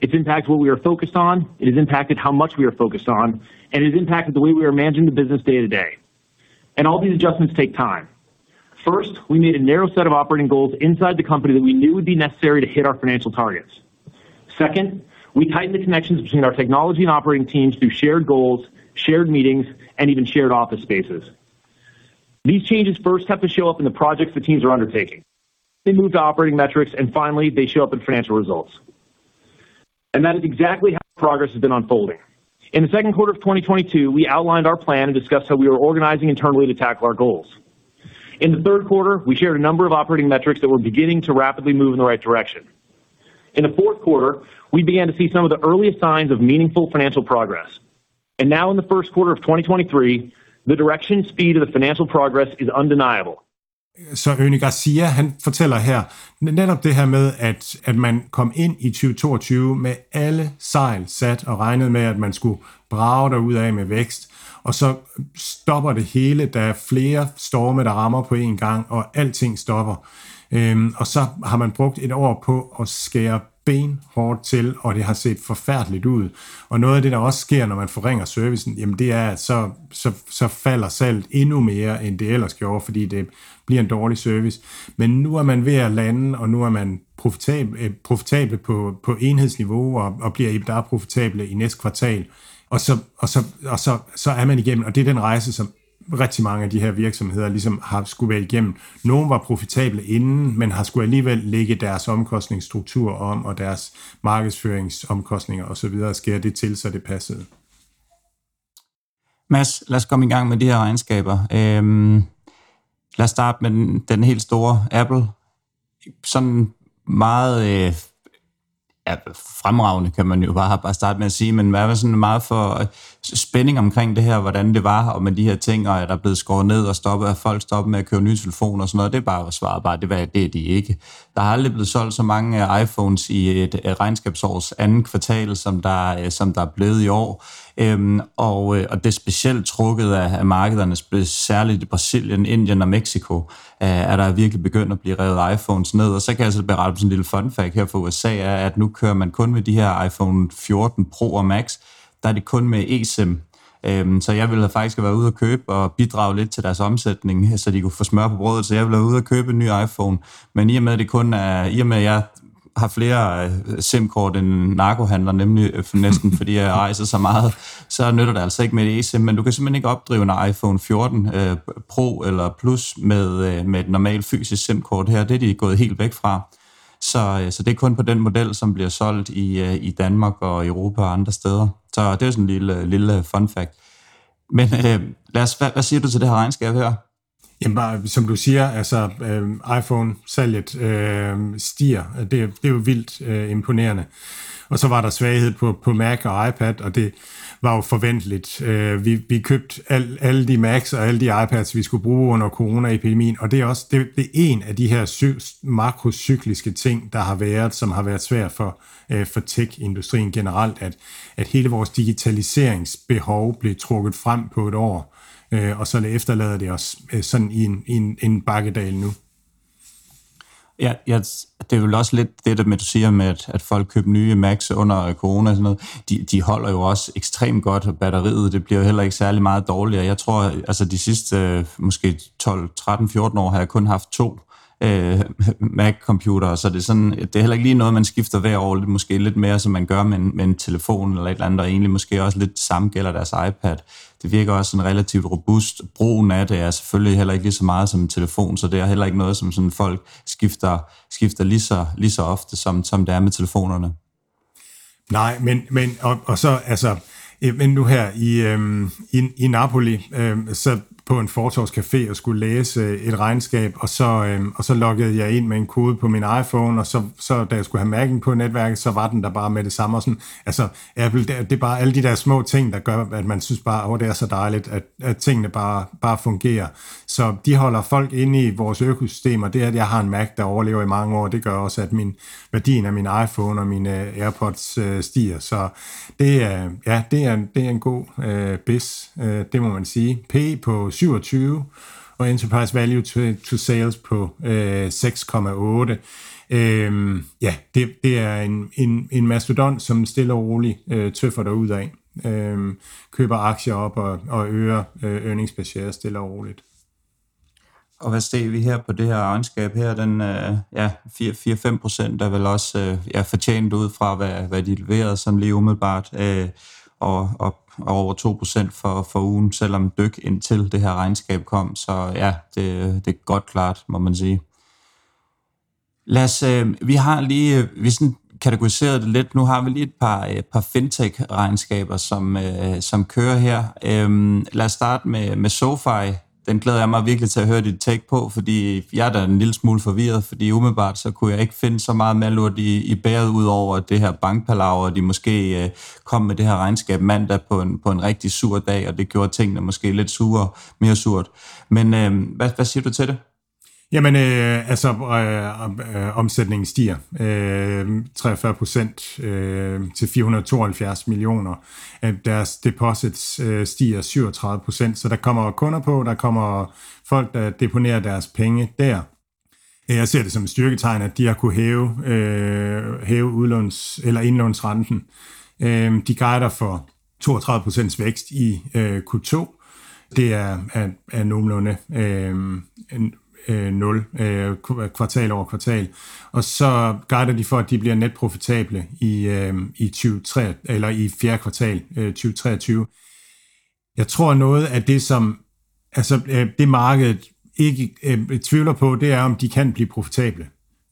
It's impacted what we are focused on, it has impacted how much we are focused on, and it has impacted the way we are managing the business day to day. And all these adjustments take time. First, we made a narrow set of operating goals inside the company that we knew would be necessary to hit our financial targets. Second, we tightened the connections between our technology and operating teams through shared goals, shared meetings, and even shared office spaces. These changes first have to show up in the projects the teams are undertaking. They move to operating metrics, and finally, they show up in financial results. And that is exactly how progress has been unfolding. In the second quarter of 2022, we outlined our plan and discussed how we were organizing internally to tackle our goals. In the third quarter, we shared a number of operating metrics that were beginning to rapidly move in the right direction. In the fourth quarter, we began to see some of the earliest signs of meaningful financial progress. And now in the first quarter of 2023, the direction speed of the financial progress is undeniable.
Så Ernie Garcia, han fortæller her netop det her med, at, at man kom ind i 2022 med alle sejl sat og regnede med, at man skulle brage derud af med vækst. Og så stopper det hele. Der er flere storme, der rammer på en gang, og alting stopper. Øhm, og så har man brugt et år på at skære benhårdt til, og det har set forfærdeligt ud. Og noget af det, der også sker, når man forringer servicen, jamen det er, at så, så, så falder salget endnu mere, end det ellers gjorde, fordi det bliver en dårlig service. Men nu er man ved at lande, og nu er man profitable, profitabel øh, profitable på, på enhedsniveau, og, og bliver EBITDA profitable i næste kvartal. Og, så, og, så, og så, så er man igennem, og det er den rejse, som rigtig mange af de her virksomheder ligesom har skulle være igennem. Nogle var profitable inden, men har skulle alligevel lægge deres omkostningsstruktur om, og deres markedsføringsomkostninger osv. skære det til, så det passede.
Mads, lad os komme i gang med de her regnskaber. Øhm, lad os starte med den, den helt store Apple. Sådan meget øh, er fremragende, kan man jo bare, bare starte med at sige, men hvad var sådan meget for øh, spænding omkring det her, hvordan det var, og med de her ting, og er der blevet skåret ned og stoppet, at folk stoppet med at købe nye telefoner og sådan noget, det er bare svaret bare, det var det de ikke. Der har aldrig blevet solgt så mange øh, iPhones i et øh, regnskabsårs andet kvartal, som der, øh, som der er blevet i år. Øhm, og, og det er specielt trukket af, af markederne, særligt i Brasilien, Indien og Mexico, er der virkelig begyndt at blive revet iPhones ned. Og så kan jeg altså berette på sådan en lille fun fact her fra USA, er, at nu kører man kun med de her iPhone 14 Pro og Max, der er det kun med eSIM. Øhm, så jeg ville faktisk have været ude og købe og bidrage lidt til deres omsætning, så de kunne få smør på brødet. Så jeg ville have ude og købe en ny iPhone. Men i og med, at det kun er, i og med, at jeg har flere øh, SIM-kort end narkohandler, nemlig øh, næsten fordi jeg rejser så meget, så nytter det altså ikke med et eSIM, men du kan simpelthen ikke opdrive en iPhone 14 øh, Pro eller Plus med, øh, med et normalt fysisk SIM-kort her. Det er de gået helt væk fra. Så, øh, så det er kun på den model, som bliver solgt i, øh, i Danmark og Europa og andre steder. Så det er sådan en lille, lille fun fact. Men øh, lad os, hvad, hvad siger du til det her regnskab her?
Jamen bare, som du siger, altså øh, iPhone-salget øh, stiger. Det, det er jo vildt øh, imponerende. Og så var der svaghed på, på Mac og iPad, og det var jo forventeligt. Øh, vi, vi købte al, alle de Macs og alle de iPads, vi skulle bruge under coronaepidemien, og det er også det, det er en af de her sy- makrocykliske ting, der har været, som har været svært for, øh, for tech-industrien generelt, at, at hele vores digitaliseringsbehov blev trukket frem på et år øh, og så efterlader det os øh, sådan i en, i en, en bakkedal nu.
Ja, ja, det er vel også lidt det, der med, du siger med, at, at folk køber nye Macs under corona og sådan noget. De, de holder jo også ekstremt godt, og batteriet, det bliver jo heller ikke særlig meget dårligere. Jeg tror, altså de sidste øh, måske 12, 13, 14 år har jeg kun haft to øh, Mac-computere, så det er, sådan, det er heller ikke lige noget, man skifter hver år, lidt, måske lidt mere, som man gør med en, med en telefon eller et eller andet, og egentlig måske også lidt samme gælder deres iPad. Det virker også sådan relativt robust. Brugen af det er selvfølgelig heller ikke lige så meget som en telefon, så det er heller ikke noget, som sådan folk skifter, skifter lige, så, lige så ofte, som, som det er med telefonerne.
Nej, men, men og, og så altså, øh, men nu her i, øhm, i, i Napoli, øhm, så på en fortorvscafé og skulle læse øh, et regnskab, og så, øh, og så loggede jeg ind med en kode på min iPhone, og så, så da jeg skulle have Mac'en på netværket, så var den der bare med det samme. Og sådan, altså, Apple, det, det er bare alle de der små ting, der gør, at man synes bare, at det er så dejligt, at, at tingene bare, bare fungerer. Så de holder folk inde i vores økosystem, og det at jeg har en Mac, der overlever i mange år, det gør også, at min værdien af min iPhone og mine øh, AirPods øh, stiger. Så det er, ja, det er, det er en god øh, bis, øh, det må man sige. P på 27, og enterprise value to, to sales på øh, 6,8. Øhm, ja, det, det er en, en, en mastodont, som stille og roligt øh, tøffer der ud af. Øhm, køber aktier op og, og øger øh, earnings per share stille og roligt.
Og hvad ser vi her på det her regnskab her? Den øh, ja, 4-5 procent er vel også øh, ja, fortjent ud fra, hvad, hvad de leverede sådan lige umiddelbart. Øh, og og over 2% for, for ugen, selvom dyk indtil det her regnskab kom. Så ja, det, det er godt klart, må man sige. Lad os, øh, vi har lige, øh, vi sådan kategoriseret det lidt. Nu har vi lige et par, øh, par fintech-regnskaber, som, øh, som kører her. Øh, lad os starte med, med SoFi, den glæder jeg mig virkelig til at høre dit take på, fordi jeg er da en lille smule forvirret, fordi umiddelbart så kunne jeg ikke finde så meget malurt i, i bæret ud over det her bankpalaver, og de måske øh, kom med det her regnskab mandag på en, på en rigtig sur dag, og det gjorde tingene måske lidt sure, mere surt. Men øh, hvad, hvad siger du til det?
Jamen, øh, altså, øh, øh, omsætningen stiger øh, 43 procent øh, til 472 millioner. Øh, deres deposits øh, stiger 37 procent, så der kommer kunder på, der kommer folk, der deponerer deres penge der. Jeg ser det som et styrketegn, at de har kunne hæve, øh, hæve udlåns, eller indlånsrenten. Øh, de guider for 32 procents vækst i øh, Q2. Det er, er, er nogenlunde øh, en, øh, 0 øh, kvartal over kvartal. Og så guider de for, at de bliver netprofitable i, øh, i, 23, eller i fjerde kvartal øh, 2023. Jeg tror noget af det, som altså, øh, det markedet ikke øh, tvivler på, det er, om de kan blive profitable.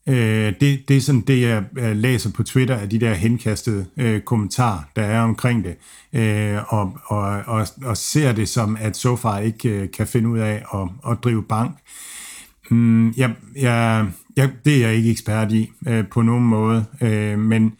Øh, det, det er sådan det, jeg øh, læser på Twitter af de der henkastede øh, kommentarer, der er omkring det, øh, og, og, og, og ser det som, at SoFi ikke øh, kan finde ud af at, at drive bank. Mm, ja, ja, ja, det er jeg ikke ekspert i øh, på nogen måde, øh, men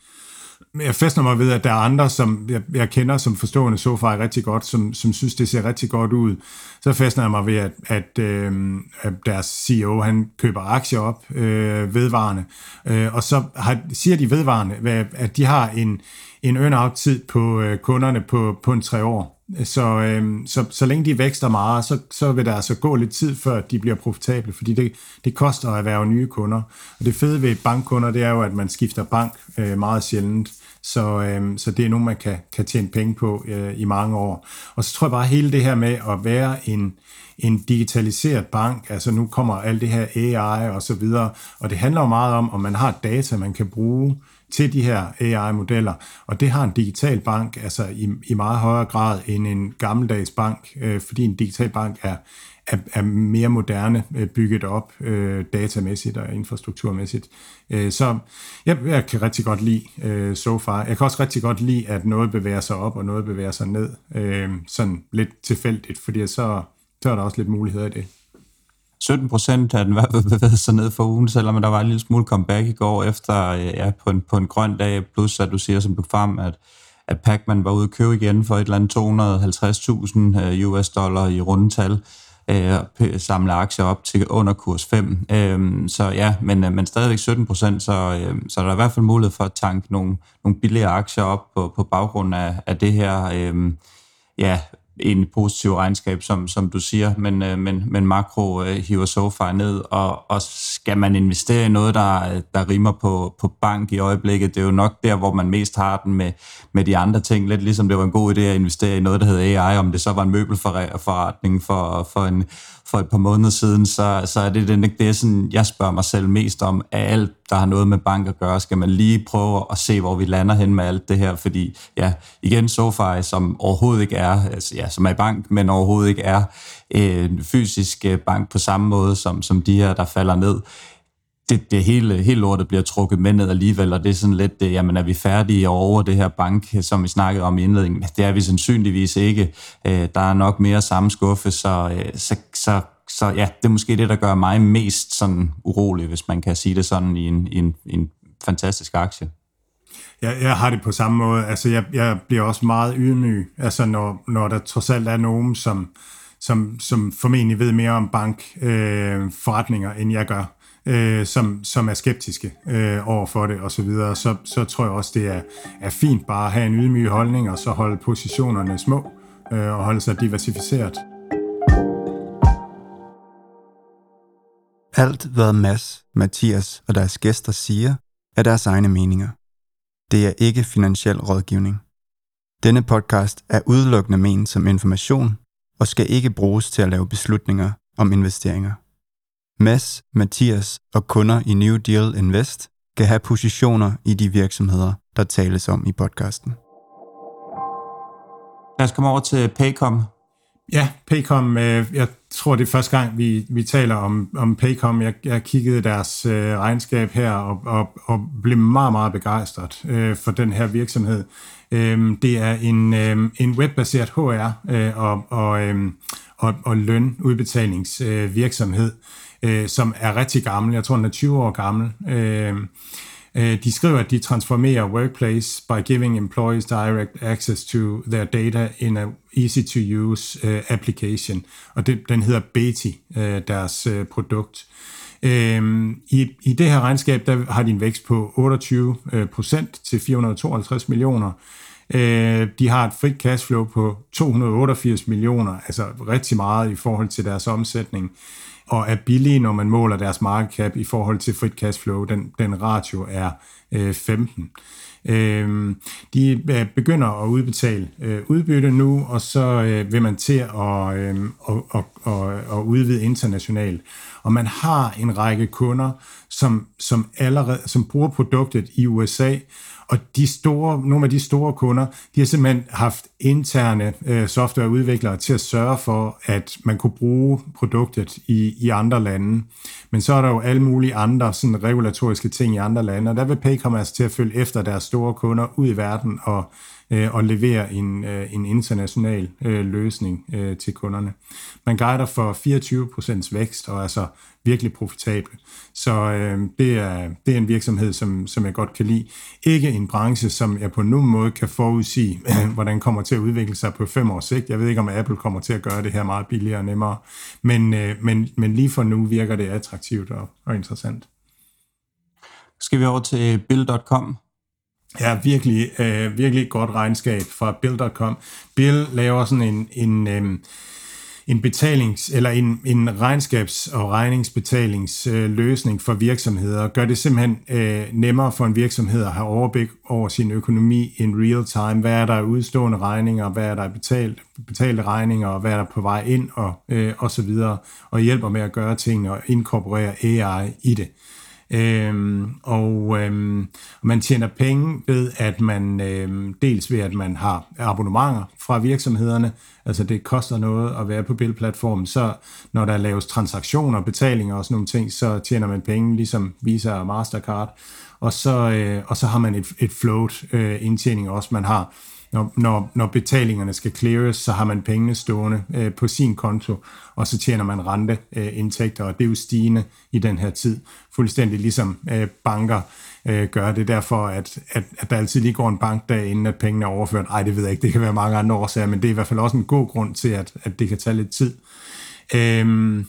jeg fæstner mig ved, at der er andre, som jeg, jeg kender som forstående sofa rigtig godt, som, som synes, det ser rigtig godt ud. Så fæstner jeg mig ved, at, at, øh, at deres CEO, han køber aktier op øh, vedvarende, øh, og så har, siger de vedvarende, at de har en, en earn-out-tid på øh, kunderne på, på en tre år. Så, øh, så, så længe de vækster meget, så, så vil der altså gå lidt tid, før de bliver profitable, fordi det, det koster at erhverve nye kunder. Og det fede ved bankkunder, det er jo, at man skifter bank øh, meget sjældent. Så, øh, så det er nogen, man kan, kan tjene penge på øh, i mange år. Og så tror jeg bare, hele det her med at være en, en digitaliseret bank, altså nu kommer alt det her AI og så videre, og det handler jo meget om, om man har data, man kan bruge til de her AI-modeller, og det har en digital bank altså i, i meget højere grad end en gammeldags bank, øh, fordi en digital bank er, er, er mere moderne øh, bygget op øh, datamæssigt og infrastrukturmæssigt. Øh, så jeg, jeg kan rigtig godt lide øh, SoFi. Jeg kan også rigtig godt lide, at noget bevæger sig op, og noget bevæger sig ned, øh, sådan lidt tilfældigt, fordi så, så er der også lidt muligheder i det.
17 procent af den hvert fald bevæget sig ned for ugen, selvom der var en lille smule comeback i går efter øh, ja, på, en, på en grøn dag, plus at du siger som du frem, at, at Pacman var ude at købe igen for et eller andet 250.000 øh, US dollar i rundetal, øh, samle aktier op til under kurs 5. Øh, så ja, men, øh, men stadigvæk 17 procent, så, øh, så der er i hvert fald mulighed for at tanke nogle, nogle billige aktier op på, på baggrund af, af det her øh, ja, en positiv regnskab, som, som du siger, men, øh, men, men makro øh, hiver SoFi ned, og, og skal man investere i noget, der, der rimer på, på bank i øjeblikket, det er jo nok der, hvor man mest har den med, med de andre ting, lidt ligesom det var en god idé at investere i noget, der hedder AI, om det så var en møbelforretning for, for en for et par måneder siden, så, så er det, det, det er sådan, jeg spørger mig selv mest om, af alt, der har noget med bank at gøre, skal man lige prøve at se, hvor vi lander hen med alt det her, fordi ja, igen, SoFi, som overhovedet ikke er, altså, ja, som er i bank, men overhovedet ikke er øh, en fysisk øh, bank på samme måde, som, som de her, der falder ned, det, det hele, hele lortet bliver trukket med ned alligevel, og det er sådan lidt, det, jamen er vi færdige over det her bank, som vi snakkede om i indledningen? Det er vi sandsynligvis ikke. Øh, der er nok mere samme skuffe, så, øh, så, så, så ja, det er måske det, der gør mig mest sådan urolig, hvis man kan sige det sådan i en, i en, i en fantastisk aktie.
Jeg, jeg har det på samme måde. Altså, jeg, jeg bliver også meget ydmyg, altså, når, når der trods alt er nogen, som, som, som formentlig ved mere om bankforretninger, øh, end jeg gør øh, som, som er skeptiske øh, over for det osv., så, videre, så, så tror jeg også, det er, er fint bare at have en ydmyg holdning, og så holde positionerne små, øh, og holde sig diversificeret.
Alt, hvad Mads, Mathias og deres gæster siger, er deres egne meninger. Det er ikke finansiel rådgivning. Denne podcast er udelukkende ment som information og skal ikke bruges til at lave beslutninger om investeringer. Mads, Mathias og kunder i New Deal Invest kan have positioner i de virksomheder, der tales om i podcasten.
Lad os komme over til Paycom.
Ja, Paycom, øh, jeg tror det er første gang, vi, vi taler om, om Paycom. Jeg, jeg kiggede deres øh, regnskab her og, og, og blev meget, meget begejstret øh, for den her virksomhed. Øh, det er en, øh, en webbaseret HR øh, og, og, øh, og, og lønudbetalingsvirksomhed. Øh, øh, som er rigtig gammel. Jeg tror, den er 20 år gammel. Øh, øh, de skriver, at de transformerer workplace by giving employees direct access to their data in a easy-to-use uh, øh, application. Og det, den hedder Beti, uh, deres uh, produkt. Øhm, i, I det her regnskab, der har de en vækst på 28 procent til 452 millioner. Øh, de har et frit cashflow på 288 millioner, altså rigtig meget i forhold til deres omsætning og er billige, når man måler deres market cap i forhold til frit cash flow. Den, den ratio er øh, 15. Øh, de øh, begynder at udbetale øh, udbytte nu, og så øh, vil man til at, øh, og, og, og, og udvide internationalt. Og man har en række kunder, som, som allerede som bruger produktet i USA, og de store, nogle af de store kunder, de har simpelthen haft interne øh, softwareudviklere til at sørge for, at man kunne bruge produktet i, i andre lande. Men så er der jo alle mulige andre sådan regulatoriske ting i andre lande, og der vil Paycom altså til at følge efter deres store kunder ud i verden og, øh, og levere en, øh, en international øh, løsning øh, til kunderne. Man guider for 24% vækst og er altså virkelig profitabel. Så øh, det, er, det er en virksomhed, som, som jeg godt kan lide. Ikke en branche, som jeg på nogen måde kan forudsige, hvordan kommer til at udvikle sig på fem års sigt. Jeg ved ikke, om Apple kommer til at gøre det her meget billigere og nemmere. Men, øh, men, men lige for nu virker det attraktivt og, og interessant.
Skal vi over til Bill.com?
Ja, virkelig, øh, virkelig godt regnskab fra Bill.com. Bill laver sådan en, en, øh, en betalings- eller en, en regnskabs- og regningsbetalingsløsning øh, for virksomheder. Gør det simpelthen øh, nemmere for en virksomhed at have overblik over sin økonomi in real time. Hvad er der udstående regninger, hvad er der betalt, betalte regninger, og hvad er der på vej ind, og, øh, og så videre. Og hjælper med at gøre ting og inkorporere AI i det. Øhm, og øhm, man tjener penge ved, at man øhm, dels ved, at man har abonnementer fra virksomhederne, altså det koster noget at være på billedplatformen, så når der laves transaktioner, betalinger og sådan nogle ting, så tjener man penge, ligesom Visa og Mastercard, og så, øh, og så har man et, et float øh, indtjening også, man har når, når, når betalingerne skal cleares, så har man pengene stående øh, på sin konto, og så tjener man renteindtægter, øh, og det er jo stigende i den her tid. Fuldstændig ligesom øh, banker øh, gør det. Derfor, at, at, at der altid lige går en bankdag, inden at pengene er overført. Ej, det ved jeg ikke, det kan være mange andre årsager, men det er i hvert fald også en god grund til, at, at det kan tage lidt tid. Øhm,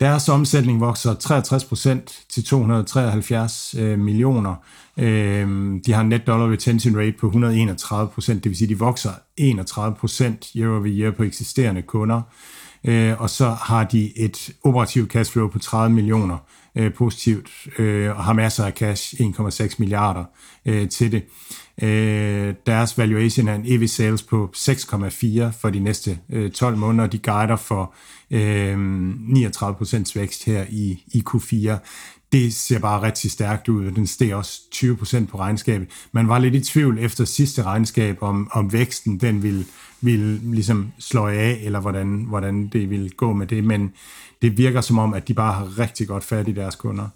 deres omsætning vokser 63% til 273 øh, millioner. Øh, de har en net dollar retention rate på 131% det vil sige, de vokser 31% year over year på eksisterende kunder. Øh, og så har de et operativt cashflow på 30 millioner øh, positivt, øh, og har masser af cash, 1,6 milliarder øh, til det. Øh, deres valuation er en EV sales på 6,4 for de næste øh, 12 måneder. De guider for øh, 39% vækst her i, i Q4 det ser bare rigtig stærkt ud, den steg også 20% på regnskabet. Man var lidt i tvivl efter sidste regnskab, om, om væksten den ville, ville ligesom slå af, eller hvordan, hvordan det ville gå med det, men det virker som om, at de bare har rigtig godt fat i deres kunder.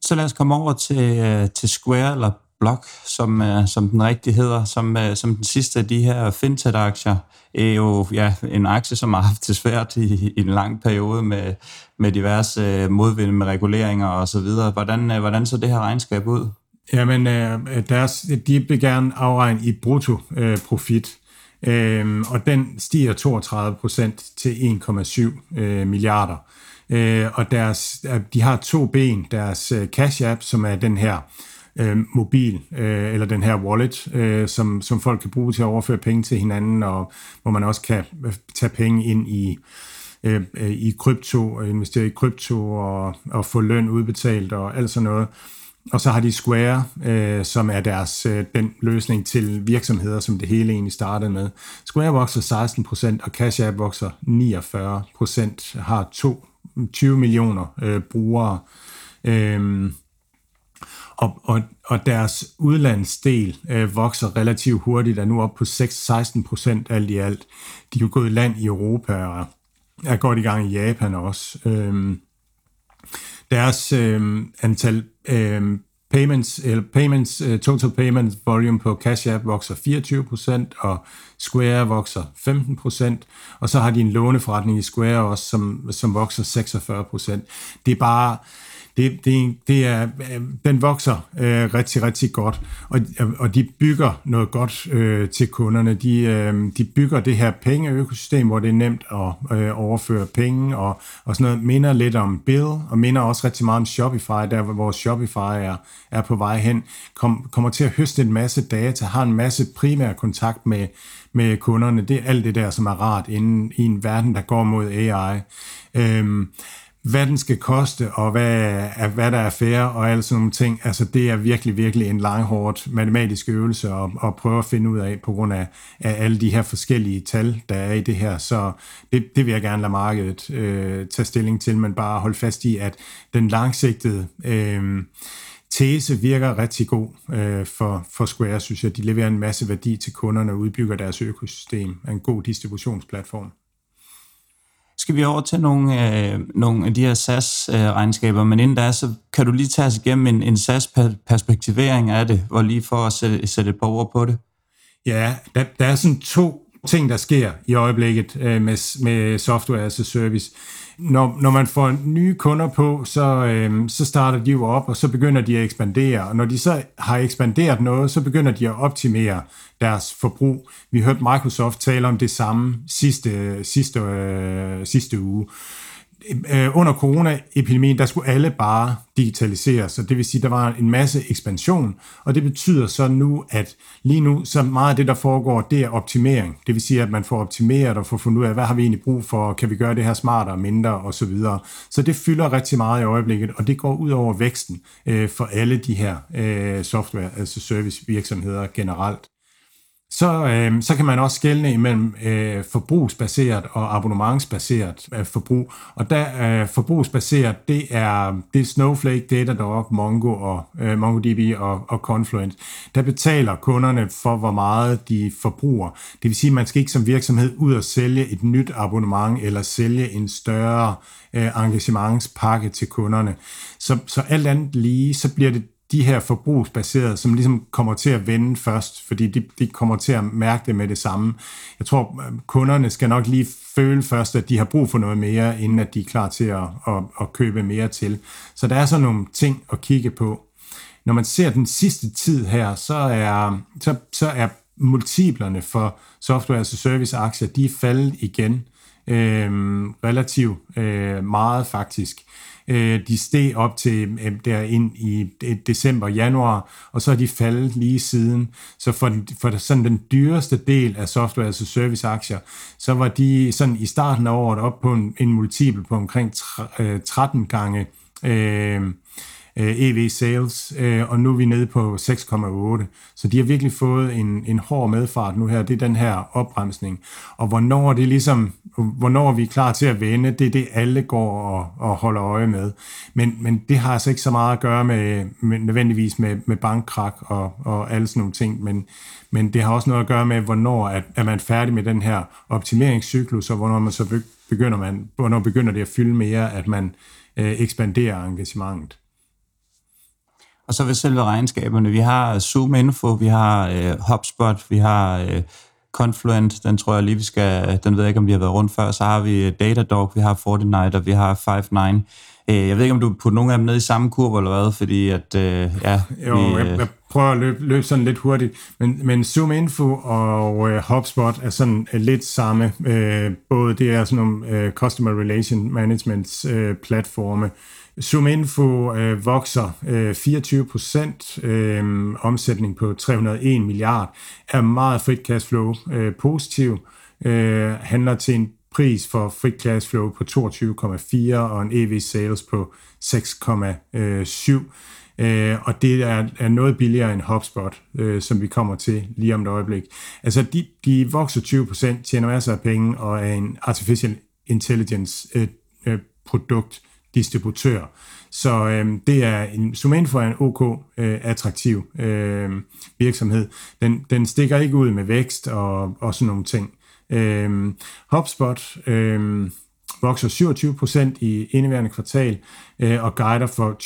Så lad os komme over til, øh, til Square, eller Block, som, øh, som den rigtig hedder, som, øh, som den sidste af de her fintech-aktier, er jo ja, en aktie, som har haft det svært i, i en lang periode med, med diverse øh, modvind med reguleringer og så videre. Hvordan, øh, hvordan så det her regnskab ud?
Jamen, øh, deres, de vil gerne afregne i brutto øh, profit, øh, og den stiger 32 procent til 1,7 øh, milliarder. Øh, og deres, de har to ben, deres øh, Cash App, som er den her øh, mobil, øh, eller den her wallet, øh, som, som folk kan bruge til at overføre penge til hinanden, og hvor man også kan øh, tage penge ind i, øh, øh, i krypto, og investere i krypto, og, og få løn udbetalt, og alt sådan noget. Og så har de Square, øh, som er deres øh, den løsning til virksomheder, som det hele egentlig startede med. Square vokser 16%, og Cash App vokser 49%, har to, 20 millioner øh, brugere. Øh, og, og, og deres udlandsdel øh, vokser relativt hurtigt, er nu op på 6-16 procent alt i alt. De er jo gået i land i Europa og er godt i gang i Japan også. Øhm, deres øh, antal øh, payments, eller payments, uh, total payment volume på Cash App vokser 24%, og Square vokser 15%, og så har de en låneforretning i Square også, som, som vokser 46%. Det er bare, det, det, det er, øh, den vokser øh, rigtig, rigtig godt, og, og de bygger noget godt øh, til kunderne. De, øh, de bygger det her pengeøkosystem, hvor det er nemt at øh, overføre penge, og, og sådan noget minder lidt om Bill, og minder også rigtig meget om Shopify, der hvor Shopify er, er på vej hen, Kom, kommer til at høste en masse data, har en masse primær kontakt med, med kunderne. Det er alt det der, som er rart inden, i en verden, der går mod AI. Øh, hvad den skal koste, og hvad, hvad der er fair, og alle sådan nogle ting. Altså, det er virkelig, virkelig en langhårdt matematisk øvelse at, at prøve at finde ud af, på grund af, af alle de her forskellige tal, der er i det her. Så det, det vil jeg gerne lade markedet øh, tage stilling til, men bare holde fast i, at den langsigtede øh, tese virker rigtig god øh, for, for Square, synes jeg. De leverer en masse værdi til kunderne og udbygger deres økosystem af en god distributionsplatform
skal vi over til nogle, øh, nogle af de her SAS-regnskaber, øh, men inden da, så kan du lige tage os igennem en, en SAS-perspektivering af det, og lige for at sætte, sætte et par ord på det.
Ja, der, der er sådan to ting, der sker i øjeblikket øh, med, med software as a service. Når, når man får nye kunder på, så, øh, så starter de jo op, og så begynder de at ekspandere. Og når de så har ekspanderet noget, så begynder de at optimere deres forbrug. Vi hørte Microsoft tale om det samme sidste, sidste, øh, sidste uge øh, Øh, under coronaepidemien, der skulle alle bare digitaliseres, så det vil sige, der var en masse ekspansion, og det betyder så nu, at lige nu, så meget af det, der foregår, det er optimering. Det vil sige, at man får optimeret og får fundet ud af, hvad har vi egentlig brug for, kan vi gøre det her smartere, mindre og så videre. Så det fylder rigtig meget i øjeblikket, og det går ud over væksten øh, for alle de her øh, software, altså service virksomheder generelt så, øh, så kan man også skelne imellem øh, forbrugsbaseret og abonnementsbaseret øh, forbrug. Og der øh, forbrugsbaseret, det er, det er Snowflake, Datadog, Mongo og øh, MongoDB og, og Confluent. Der betaler kunderne for, hvor meget de forbruger. Det vil sige, at man skal ikke som virksomhed ud og sælge et nyt abonnement eller sælge en større øh, engagementspakke til kunderne. Så, så alt andet lige, så bliver det de her forbrugsbaserede, som ligesom kommer til at vende først, fordi de, de kommer til at mærke det med det samme. Jeg tror, øh, kunderne skal nok lige føle først, at de har brug for noget mere, inden at de er klar til at, at, at købe mere til. Så der er sådan nogle ting at kigge på. Når man ser den sidste tid her, så er, så, så er multiplerne for software as a service aktier, de er faldet igen øh, relativt øh, meget faktisk. Øh, de steg op til øh, der ind i øh, december, januar, og så er de faldet lige siden. Så for, den, for sådan den dyreste del af software, altså service aktier, så var de sådan i starten af året op på en, en multiple på omkring 13 øh, gange øh, øh, EV sales, øh, og nu er vi nede på 6,8. Så de har virkelig fået en, en hård medfart nu her. Det er den her opbremsning. Og hvornår det ligesom, hvornår vi er klar til at vende, det er det, alle går og, og holder øje med. Men, men det har altså ikke så meget at gøre med, med nødvendigvis med, med bankkrak og, og alle sådan nogle ting, men, men det har også noget at gøre med, hvornår er, er man færdig med den her optimeringscyklus, og hvornår man så begynder man, hvornår begynder det at fylde mere, at man øh, ekspanderer engagementet.
Og så ved selve regnskaberne, vi har Zoom Info, vi har øh, HubSpot, vi har øh, Confluent, den tror jeg lige, vi skal, den ved jeg ikke, om vi har været rundt før, så har vi øh, Datadog, vi har Fortnite, og vi har Five9. Øh, jeg ved ikke, om du putter nogle af dem ned i samme kurve eller hvad, fordi at, øh, ja...
Jo, vi, øh, jeg, jeg prøver at løbe, løbe sådan lidt hurtigt, men, men Zoom Info og øh, HubSpot er sådan øh, lidt samme. Øh, både det er sådan nogle øh, Customer Relation Management øh, platforme, ZoomInfo øh, vokser øh, 24 procent, øh, omsætning på 301 milliard, er meget frit cashflow øh, positiv, øh, handler til en pris for frit cashflow på 22,4 og en EV sales på 6,7. Øh, og det er, er noget billigere end HubSpot, øh, som vi kommer til lige om et øjeblik. Altså, de, de vokser 20%, tjener masser af penge og er en artificial intelligence øh, øh, produkt, distributør. Så øh, det er en Suminfo er en OK øh, attraktiv øh, virksomhed. Den, den stikker ikke ud med vækst og, og sådan nogle ting. Øh, HubSpot øh, vokser 27% i indeværende kvartal øh, og guider for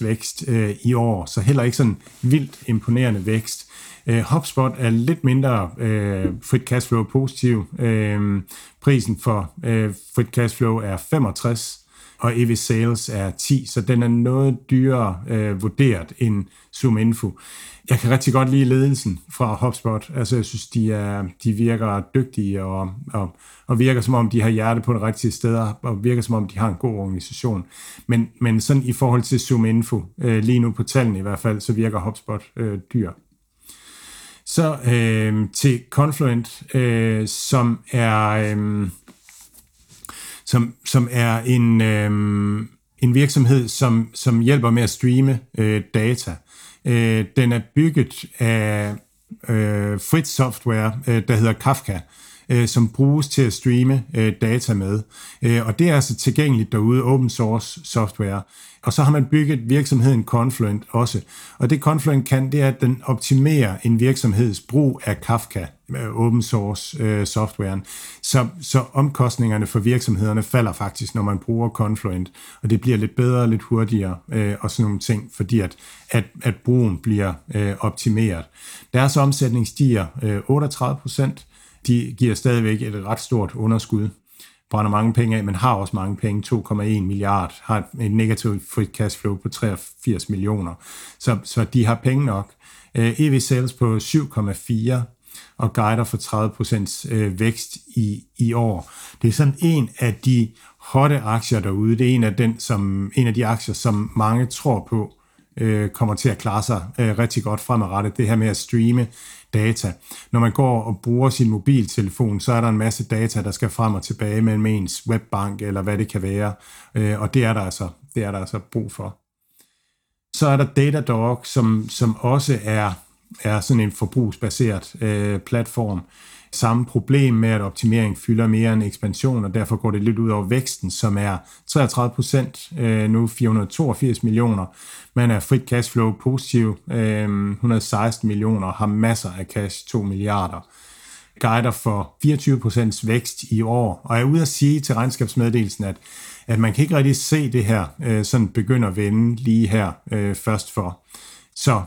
20% vækst øh, i år, så heller ikke sådan vildt imponerende vækst. Øh, HubSpot er lidt mindre øh, frit cashflow positiv. Øh, prisen for øh, frit cashflow er 65 og EV Sales er 10, så den er noget dyrere øh, vurderet end Zoom Info. Jeg kan rigtig godt lide ledelsen fra HubSpot. Altså, jeg synes, de, er, de virker dygtige og, og, og virker som om, de har hjerte på det rigtige steder, og virker som om, de har en god organisation. Men, men sådan i forhold til Zoom Info, øh, lige nu på tallene i hvert fald, så virker HubSpot øh, dyr. Så øh, til Confluent, øh, som er... Øh, som, som er en, øh, en virksomhed, som, som hjælper med at streame øh, data. Øh, den er bygget af øh, frit software, øh, der hedder Kafka øh, som bruges til at streame øh, data med. Øh, og det er altså tilgængeligt derude, open source software. Og så har man bygget virksomheden Confluent også. Og det Confluent kan, det er, at den optimerer en virksomheds brug af Kafka, øh, open source øh, softwaren. Så, så omkostningerne for virksomhederne falder faktisk, når man bruger Confluent. Og det bliver lidt bedre, lidt hurtigere øh, og sådan nogle ting, fordi at, at, at brugen bliver øh, optimeret. Deres omsætning stiger øh, 38 procent. De giver stadigvæk et ret stort underskud brænder mange penge af, men har også mange penge, 2,1 milliard, har et negativt free cash flow på 83 millioner. Så, så de har penge nok. Øh, EV sales på 7,4 og guider for 30% øh, vækst i, i år. Det er sådan en af de hotte aktier derude. Det er en af, den, som, en af de aktier, som mange tror på øh, kommer til at klare sig øh, rigtig godt fremadrettet. Det her med at streame data. Når man går og bruger sin mobiltelefon, så er der en masse data, der skal frem og tilbage mellem ens webbank, eller hvad det kan være, øh, og det er der altså, det er der altså brug for. Så er der Datadog, som, som også er, er sådan en forbrugsbaseret øh, platform, samme problem med, at optimering fylder mere end ekspansion, og derfor går det lidt ud over væksten, som er 33 procent, øh, nu 482 millioner. Man er frit cashflow positiv, øh, 116 millioner, har masser af cash, 2 milliarder. Guider for 24 procents vækst i år, og er ude at sige til regnskabsmeddelelsen, at, at man kan ikke rigtig se det her øh, sådan begynder at vende lige her øh, først for. Så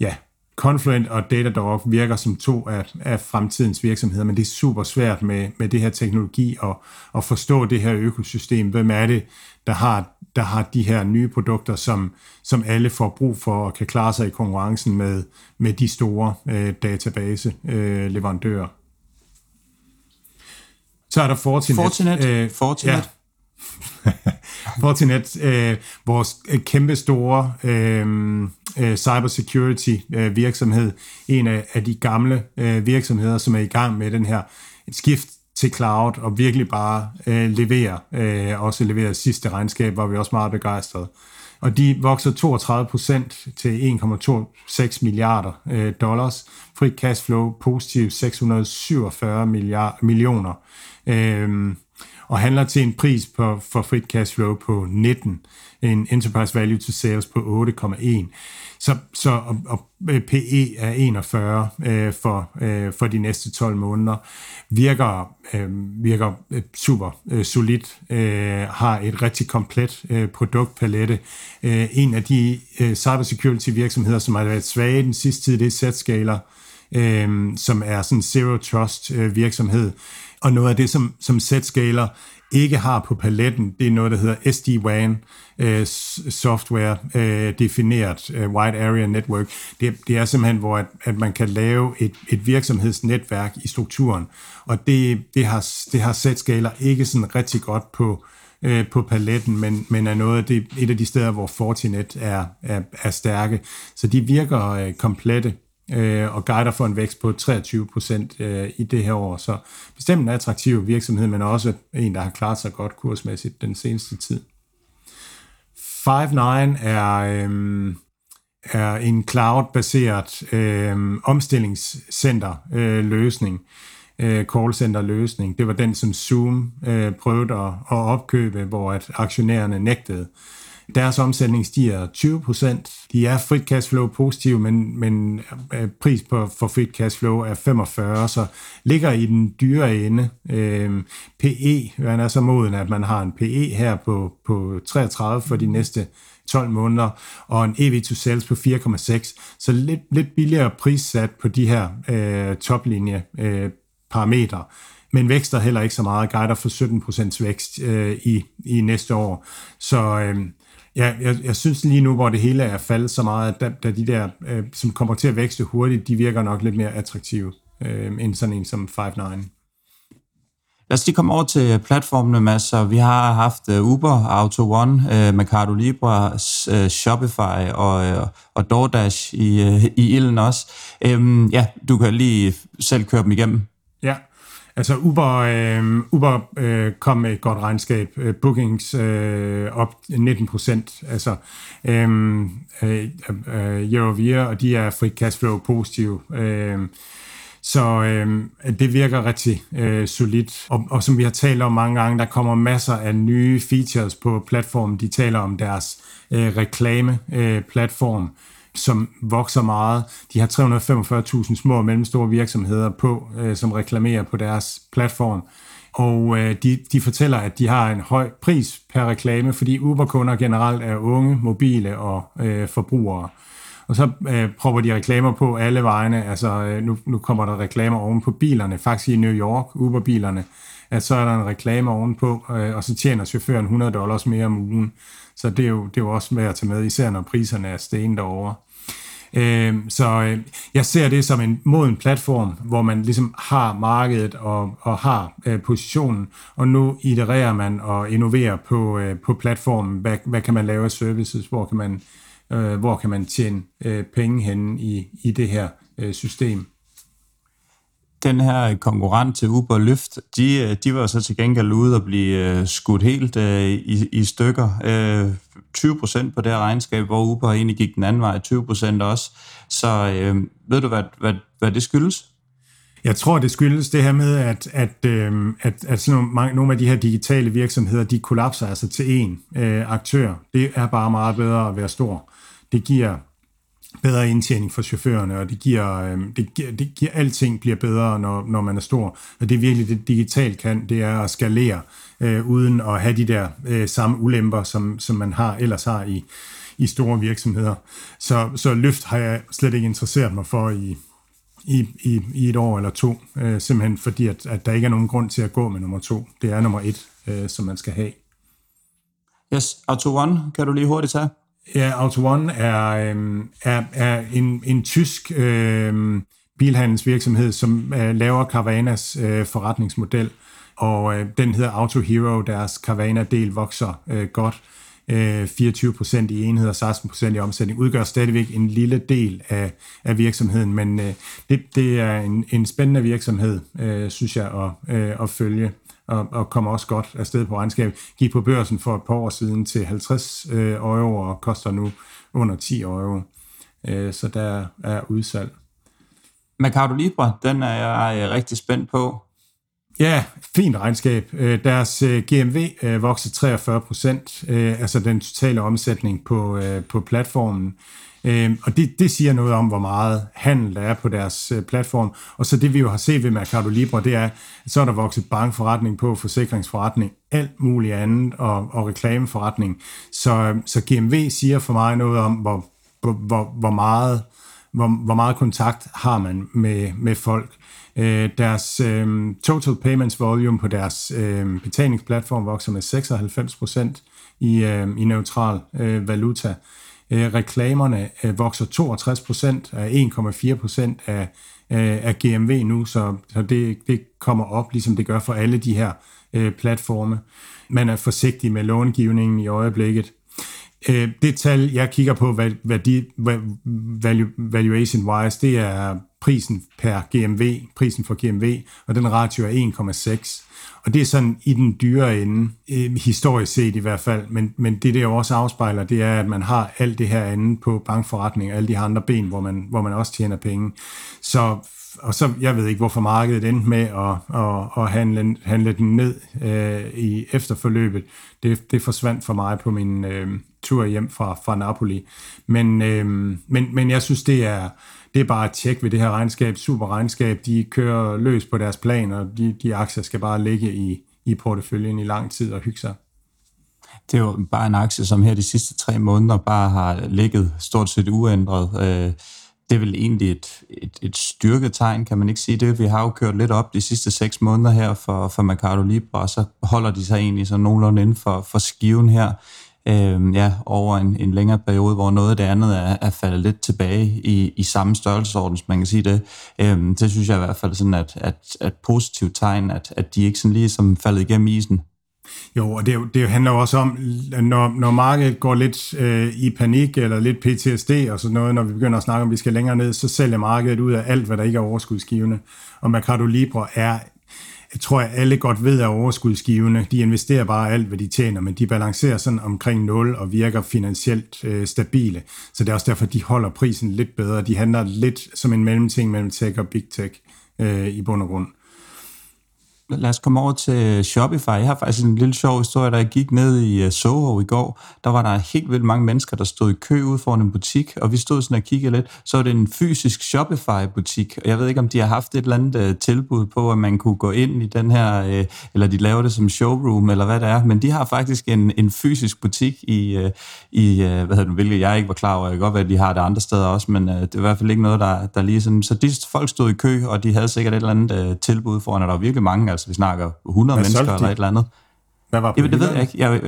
ja, Confluent og Datadog virker som to af, af fremtidens virksomheder, men det er super svært med, med det her teknologi at, at forstå det her økosystem. Hvem er det, der har, der har de her nye produkter, som, som alle får brug for og kan klare sig i konkurrencen med, med de store øh, database øh, leverandører. Så er der Fortinet.
Fortinet. Øh, Fortinet. Ja.
Fortinet, øh, vores øh, kæmpe store øh, øh, cybersecurity øh, virksomhed, en af, af de gamle øh, virksomheder, som er i gang med den her et skift til cloud og virkelig bare øh, levere, øh, også levere sidste regnskab, var vi også meget begejstrede. Og de vokser 32 procent til 1,26 milliarder øh, dollars. Free cash flow positiv 647 milliard, millioner. Øh, og handler til en pris på, for frit cash flow på 19, en enterprise value to sales på 8,1. Så, så og, og øh, PE er 41 øh, for, øh, for de næste 12 måneder. Virker, øh, virker øh, super øh, solidt, øh, har et rigtig komplet øh, produktpalette. Øh, en af de øh, cybersecurity virksomheder, som har været svage den sidste tid, det er Zscaler, øh, som er sådan zero trust øh, virksomhed. Og noget af det, som, som Zscaler ikke har på paletten, det er noget, der hedder SD-WAN, øh, software øh, defineret øh, Wide Area Network. Det, det er simpelthen, hvor at, at man kan lave et, et virksomhedsnetværk i strukturen, og det, det har, det har Zscaler ikke sådan rigtig godt på, øh, på paletten, men, men er noget af det, et af de steder, hvor Fortinet er, er, er stærke. Så de virker øh, komplette øh, og guider for en vækst på 23 procent øh, i det her år. Så bestemt en attraktiv virksomhed, men også en, der har klaret sig godt kursmæssigt den seneste tid. Five9 er, øh, er en cloud-baseret øh, omstillingscenter-løsning. Øh, øh, callcenter-løsning. Det var den, som Zoom øh, prøvede at, at opkøbe, hvor at aktionærerne nægtede. Deres omsætning stiger 20 procent. De er frit cash flow positive, men, men øh, pris på, for frit cash flow er 45, så ligger i den dyre ende. Øh, PE, man er så moden, at man har en PE her på, på 33 for de næste 12 måneder, og en EV to sales på 4,6, så lidt, lidt billigere prissat på de her øh, toplinje øh, parametre men vækster heller ikke så meget, guider for 17% vækst øh, i, i næste år. Så øh, Ja, jeg, jeg synes lige nu, hvor det hele er faldet så meget, at da, da de der, øh, som kommer til at vækste hurtigt, de virker nok lidt mere attraktive øh, end sådan en som Five9.
Lad os lige komme over til platformene, Mads. Så vi har haft øh, Uber, Auto One, øh, Mercado Libre, øh, Shopify og, øh, og DoorDash i, øh, i ilden også. Øhm, ja, du kan lige selv køre dem igennem.
Altså Uber, øh, Uber øh, kom med et godt regnskab. Øh, bookings øh, op 19 procent, altså øh, øh, øh, year over year, og de er free cash flow positive. Øh, Så øh, det virker rigtig øh, solidt. Og, og som vi har talt om mange gange, der kommer masser af nye features på platformen. De taler om deres øh, reklame-platform, øh, som vokser meget. De har 345.000 små og mellemstore virksomheder på, øh, som reklamerer på deres platform. Og øh, de, de fortæller, at de har en høj pris per reklame, fordi Uber-kunder generelt er unge, mobile og øh, forbrugere. Og så øh, prøver de reklamer på alle vegne. Altså, øh, nu, nu kommer der reklamer oven på bilerne. Faktisk i New York, Uber-bilerne, at så er der en reklame ovenpå, øh, og så tjener chaufføren 100 dollars mere om ugen. Så det er jo, det er jo også med at tage med, især når priserne er stenet derovre. Øh, så øh, jeg ser det som en moden platform, hvor man ligesom har markedet og, og har øh, positionen, og nu itererer man og innoverer på, øh, på platformen. Hvad, hvad kan man lave af services? Hvor kan man, øh, hvor kan man tjene øh, penge henne i, i det her øh, system?
den her konkurrent til Uber Lyft, de, øh, de var så til gengæld ude og blive øh, skudt helt øh, i, i stykker. Øh, 20% på det her regnskab, hvor Uber egentlig gik den anden vej, 20% også. Så øh, ved du, hvad, hvad, hvad det skyldes?
Jeg tror, det skyldes det her med, at, at, øh, at, at sådan nogle, nogle af de her digitale virksomheder, de kollapser altså til én øh, aktør. Det er bare meget bedre at være stor. Det giver bedre indtjening for chaufførerne, og det giver, øhm, det giver, det giver alting bliver bedre, når, når man er stor. Og det er virkelig det digitalt kan, det er at skalere, øh, uden at have de der øh, samme ulemper, som, som man har ellers har i, i store virksomheder. Så, så løft har jeg slet ikke interesseret mig for i, i, i, i et år eller to, øh, simpelthen fordi, at, at der ikke er nogen grund til at gå med nummer to. Det er nummer et, øh, som man skal have.
Yes, Auto One, kan du lige hurtigt tage?
Ja, Auto One er, øh, er, er en, en tysk øh, bilhandelsvirksomhed, som øh, laver Caravanas øh, forretningsmodel, og øh, den hedder Auto Hero, deres Caravana-del vokser øh, godt. Øh, 24 procent i enheder, 16 procent i omsætning, udgør stadigvæk en lille del af, af virksomheden, men øh, det, det er en, en spændende virksomhed, øh, synes jeg, at, øh, at følge og, og kommer også godt afsted på regnskab. Gik på børsen for et par år siden til 50 øh, euro og koster nu under 10 euro. Øh, så der er udsalg.
Mercado Libre, den er jeg rigtig spændt på.
Ja, fint regnskab. Øh, deres øh, GMV øh, voksede 43 procent, altså den totale omsætning på, på platformen. Øhm, og det, det siger noget om, hvor meget handel der er på deres øh, platform. Og så det vi jo har set ved Mercado Libre, det er, så er der vokset bankforretning på, forsikringsforretning, alt muligt andet og, og reklameforretning. Så, så GMV siger for mig noget om, hvor, hvor, hvor, meget, hvor, hvor meget kontakt har man med, med folk. Øh, deres øh, total payments volume på deres øh, betalingsplatform vokser med 96% i, øh, i neutral øh, valuta. Øh, Øh, reklamerne øh, vokser 62% af 1,4% af, øh, af GMV nu, så, så det, det kommer op, ligesom det gør for alle de her øh, platforme. Man er forsigtig med långivningen i øjeblikket. Øh, det tal, jeg kigger på, hvad, hvad de, valuation-wise, det er prisen per GMV, prisen for GMV, og den ratio er 1,6. Og det er sådan i den dyre ende, øh, historisk set i hvert fald, men, men det, det også afspejler, det er, at man har alt det her andet på bankforretning, alle de her andre ben, hvor man, hvor man også tjener penge. Så og så, jeg ved ikke, hvorfor markedet endte med at, at, at handle, handle den ned øh, i efterforløbet. Det, det forsvandt for mig på min øh, tur hjem fra, fra Napoli. Men, øh, men, men jeg synes, det er, det er bare at tjek ved det her regnskab, super regnskab. De kører løs på deres plan, og de, de aktier skal bare ligge i, i porteføljen i lang tid og hygge sig.
Det er jo bare en aktie, som her de sidste tre måneder bare har ligget stort set uændret. Øh, det er vel egentlig et, et, et styrketegn, kan man ikke sige det. Vi har jo kørt lidt op de sidste seks måneder her for, for Mercado Libre, og så holder de sig egentlig så nogenlunde inden for, for skiven her øh, ja, over en, en længere periode, hvor noget af det andet er, er faldet lidt tilbage i, i samme størrelsesorden, hvis man kan sige det. Øh, det synes jeg i hvert fald sådan, at, at, at positivt tegn, at, at de ikke sådan lige som faldet igennem isen.
Jo, og det, det handler jo også om, når, når markedet går lidt øh, i panik eller lidt PTSD og sådan noget, når vi begynder at snakke om, at vi skal længere ned, så sælger markedet ud af alt, hvad der ikke er overskudsgivende. Og Mercado Libre er jeg tror, at alle godt ved, at overskudsgivende, de investerer bare alt, hvad de tjener, men de balancerer sådan omkring 0 og virker finansielt øh, stabile. Så det er også derfor, de holder prisen lidt bedre. De handler lidt som en mellemting mellem tech og big tech. øh, i bund og grund.
Lad os komme over til Shopify. Jeg har faktisk en lille sjov historie, da jeg gik ned i øh, Soho i går. Der var der helt vildt mange mennesker, der stod i kø ude foran en butik, og vi stod sådan og kiggede lidt. Så var det en fysisk Shopify-butik, og jeg ved ikke, om de har haft et eller andet uh, tilbud på, at man kunne gå ind i den her, uh, eller de laver det som showroom, eller hvad det er. Men de har faktisk en, en fysisk butik i, uh, i uh, hvad hedder den, hvilket jeg ikke var klar over. Jeg kan godt være, at de har det andre steder også, men uh, det er i hvert fald ikke noget, der, der lige sådan... Så de folk stod i kø, og de havde sikkert et eller andet uh, tilbud foran, og der var virkelig mange altså vi snakker 100
Hvad
mennesker eller et eller andet.
Hvad var
Jamen, det ved jeg ikke. Jeg,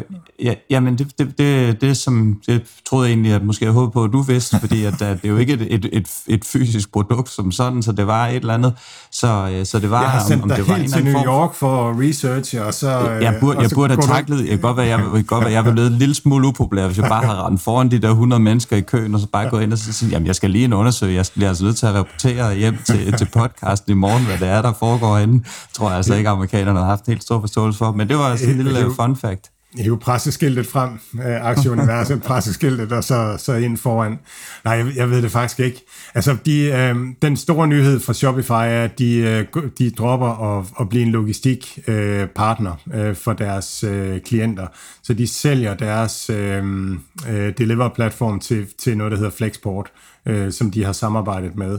ja, jamen, det, det, det, det, som, det troede jeg egentlig, at måske jeg håbede på, at du vidste, fordi at, at det er jo ikke et, et, et, et fysisk produkt som sådan, så det var et eller andet. Så, øh, så det var,
Jeg har sendt
om, om det var
helt til New
form
York for at researche, og så...
jeg
øh,
burde,
og
jeg burde have taklet, jeg kan godt være, jeg, jeg godt være, jeg var blevet en lille smule upopulær, hvis jeg bare havde rendt foran de der 100 mennesker i køen, og så bare gået ind og så sige, jamen jeg skal lige en undersøge, jeg bliver altså nødt til at rapportere hjem til, til podcasten i morgen, hvad det er, der foregår herinde. Tror jeg altså ikke, amerikanerne har haft helt stor forståelse for, men det var altså en lille
jo-
øh, fun fact.
hive presseskiltet frem, øh, aktieuniverset, presseskiltet, og så, så ind foran. Nej, jeg, jeg ved det faktisk ikke. Altså, de, øh, den store nyhed fra Shopify er, at de, øh, de dropper at, at blive en logistikpartner øh, partner, øh, for deres øh, klienter. Så de sælger deres øh, øh, deliver-platform til, til noget, der hedder Flexport, øh, som de har samarbejdet med.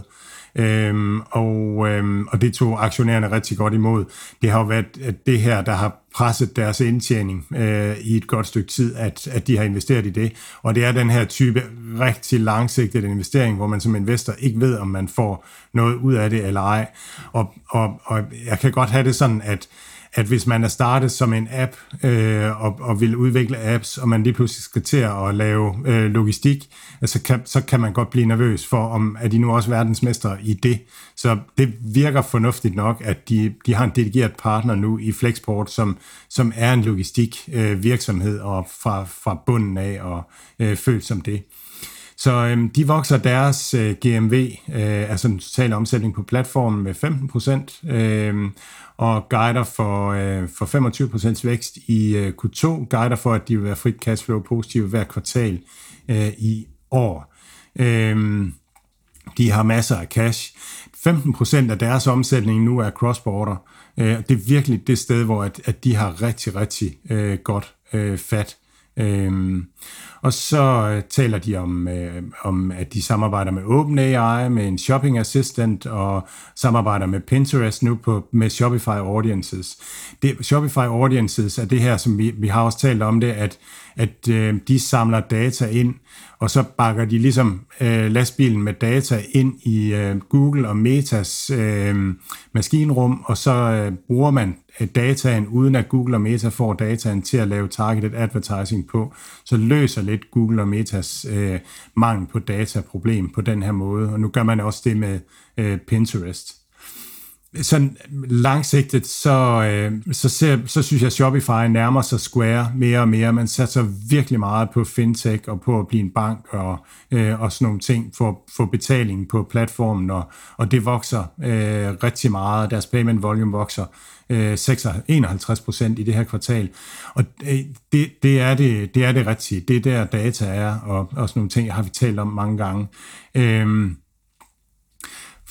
Øhm, og, øhm, og det tog aktionærerne rigtig godt imod. Det har jo været at det her, der har presset deres indtjening øh, i et godt stykke tid, at, at de har investeret i det. Og det er den her type rigtig langsigtet investering, hvor man som investor ikke ved, om man får noget ud af det eller ej. Og, og, og jeg kan godt have det sådan, at at hvis man er startet som en app øh, og, og vil udvikle apps, og man lige pludselig skal til at lave øh, logistik, altså kan, så kan man godt blive nervøs for, om er de nu også verdensmestre i det. Så det virker fornuftigt nok, at de, de har en dedikeret partner nu i Flexport, som, som er en logistik øh, virksomhed og fra, fra bunden af og øh, følt som det. Så øhm, de vokser deres øh, GMV, øh, altså den totale omsætning på platformen med 15 procent, øh, og guider for, øh, for 25% vækst i øh, Q2, guider for, at de vil være frit cashflow positive hver kvartal øh, i år. Øh, de har masser af cash. 15% af deres omsætning nu er cross-border. Øh, det er virkelig det sted, hvor at, at de har rigtig, rigtig øh, godt øh, fat. Øhm, og så øh, taler de om, øh, om, at de samarbejder med OpenAI, med en shopping assistant, og samarbejder med Pinterest nu på, med Shopify Audiences. Det, Shopify Audiences er det her, som vi, vi har også talt om det, at, at øh, de samler data ind, og så bakker de ligesom øh, lastbilen med data ind i øh, Google og Metas øh, maskinrum, og så øh, bruger man Øh, dataen, uden at Google og Meta får dataen til at lave targeted advertising på, så løser lidt Google og Metas øh, mangel på dataproblem på den her måde, og nu gør man også det med øh, Pinterest sådan langsigtet, så, øh, så, ser, så synes jeg, at Shopify nærmer sig Square mere og mere. Man satser virkelig meget på fintech og på at blive en bank og, øh, og sådan nogle ting for, for betaling på platformen, og, og det vokser øh, rigtig meget. Deres payment volume vokser øh, 51 procent i det her kvartal. Og øh, det, det, er det, det er det rigtige. Det er der data er, og, og sådan nogle ting har vi talt om mange gange. Øh,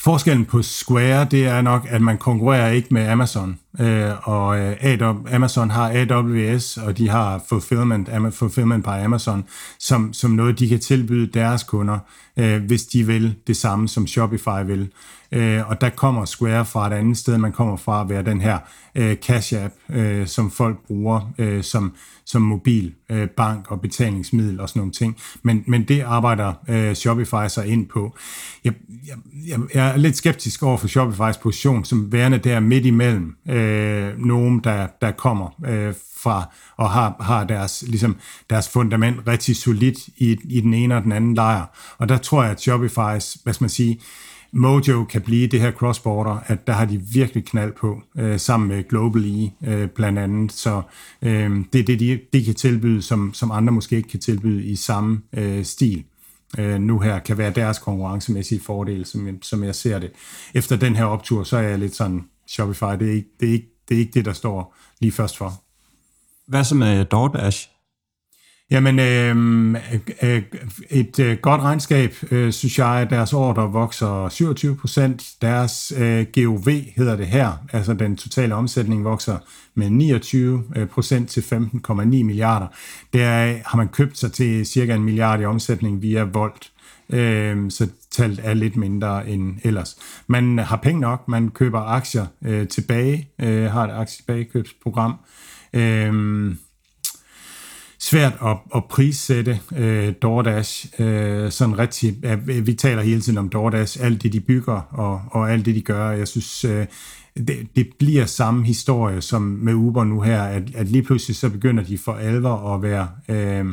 Forskellen på Square, det er nok, at man konkurrerer ikke med Amazon. Øh, og øh, Amazon har AWS, og de har fulfillment, fulfillment by Amazon, som, som noget, de kan tilbyde deres kunder, øh, hvis de vil det samme, som Shopify vil. Øh, og der kommer Square fra et andet sted. Man kommer fra at være den her øh, cash app, øh, som folk bruger øh, som, som mobil øh, bank og betalingsmiddel og sådan nogle ting. Men, men det arbejder øh, Shopify sig ind på. Jeg, jeg, jeg, jeg er lidt skeptisk over for Shopifys position som værende der midt imellem øh, Øh, nogen, der, der kommer øh, fra og har, har deres, ligesom, deres fundament rigtig solidt i, i den ene og den anden lejr. Og der tror jeg, at Shopifys, hvad skal man sige, Mojo kan blive det her cross-border, at der har de virkelig knald på, øh, sammen med Global E øh, blandt andet. Så øh, det er det, de, de kan tilbyde, som, som andre måske ikke kan tilbyde i samme øh, stil. Øh, nu her kan være deres konkurrencemæssige fordel, som, som jeg ser det. Efter den her optur, så er jeg lidt sådan, Shopify, det er ikke det, er ikke, det, er ikke det der står lige først for.
Hvad så med DoorDash?
Jamen, øh, øh, et øh, godt regnskab, øh, synes jeg, deres ordre vokser 27 procent. Deres øh, GOV hedder det her, altså den totale omsætning vokser med 29 procent til 15,9 milliarder. Der har man købt sig til cirka en milliard i omsætning via Volt. Øh, så tallet er lidt mindre end ellers. Man har penge nok, man køber aktier øh, tilbage, øh, har et aktietilbagekøbsprogram. Øh, svært at, at prissætte øh, DoorDash øh, sådan rigtig. Ja, vi taler hele tiden om DoorDash, alt det de bygger og, og alt det de gør. Jeg synes, øh, det, det bliver samme historie som med Uber nu her, at, at lige pludselig så begynder de for alvor at være... Øh,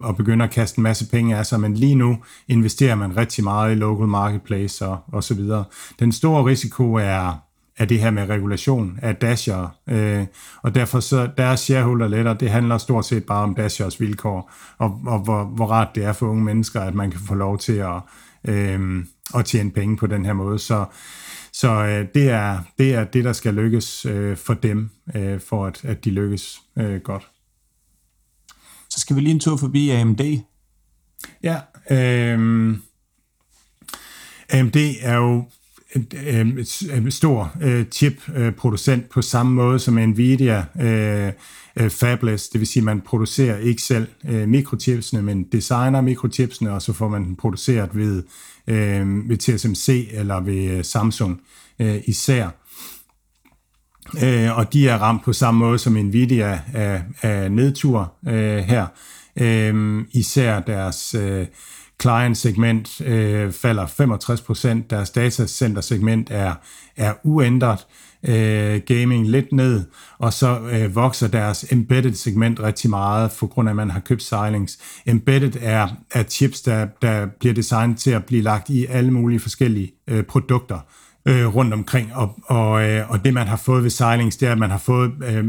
og begynder at kaste en masse penge af sig, men lige nu investerer man rigtig meget i local marketplace og, og så videre. Den store risiko er, er det her med regulation af Dasher, øh, og derfor så deres shareholder letter, det handler stort set bare om Dashers vilkår, og, og hvor, hvor rart det er for unge mennesker, at man kan få lov til at, øh, at tjene penge på den her måde. Så, så øh, det, er, det er det, der skal lykkes øh, for dem, øh, for at, at de lykkes øh, godt.
Så skal vi lige en tur forbi AMD.
Ja, øh, AMD er jo en øhm, stor øh, chip-producent øh, på samme måde som Nvidia øh, øh fabless, det vil sige, at man producerer ikke selv øh, mikrochipsene, men designer mikrochipsene, og så får man dem produceret ved, ved TSMC eller ved Samsung især. Øh, og de er ramt på samme måde som Nvidia af, af nedtur øh, her. Øh, især deres client-segment øh, falder 65%, deres datacenter-segment er, er uændret, øh, gaming lidt ned, og så øh, vokser deres embedded-segment rigtig meget, for grund af, at man har købt Silings. Embedded er, er chips, der, der bliver designet til at blive lagt i alle mulige forskellige øh, produkter øh, rundt omkring. Og, og, øh, og det, man har fået ved Xilinx, det er, at man har fået øh,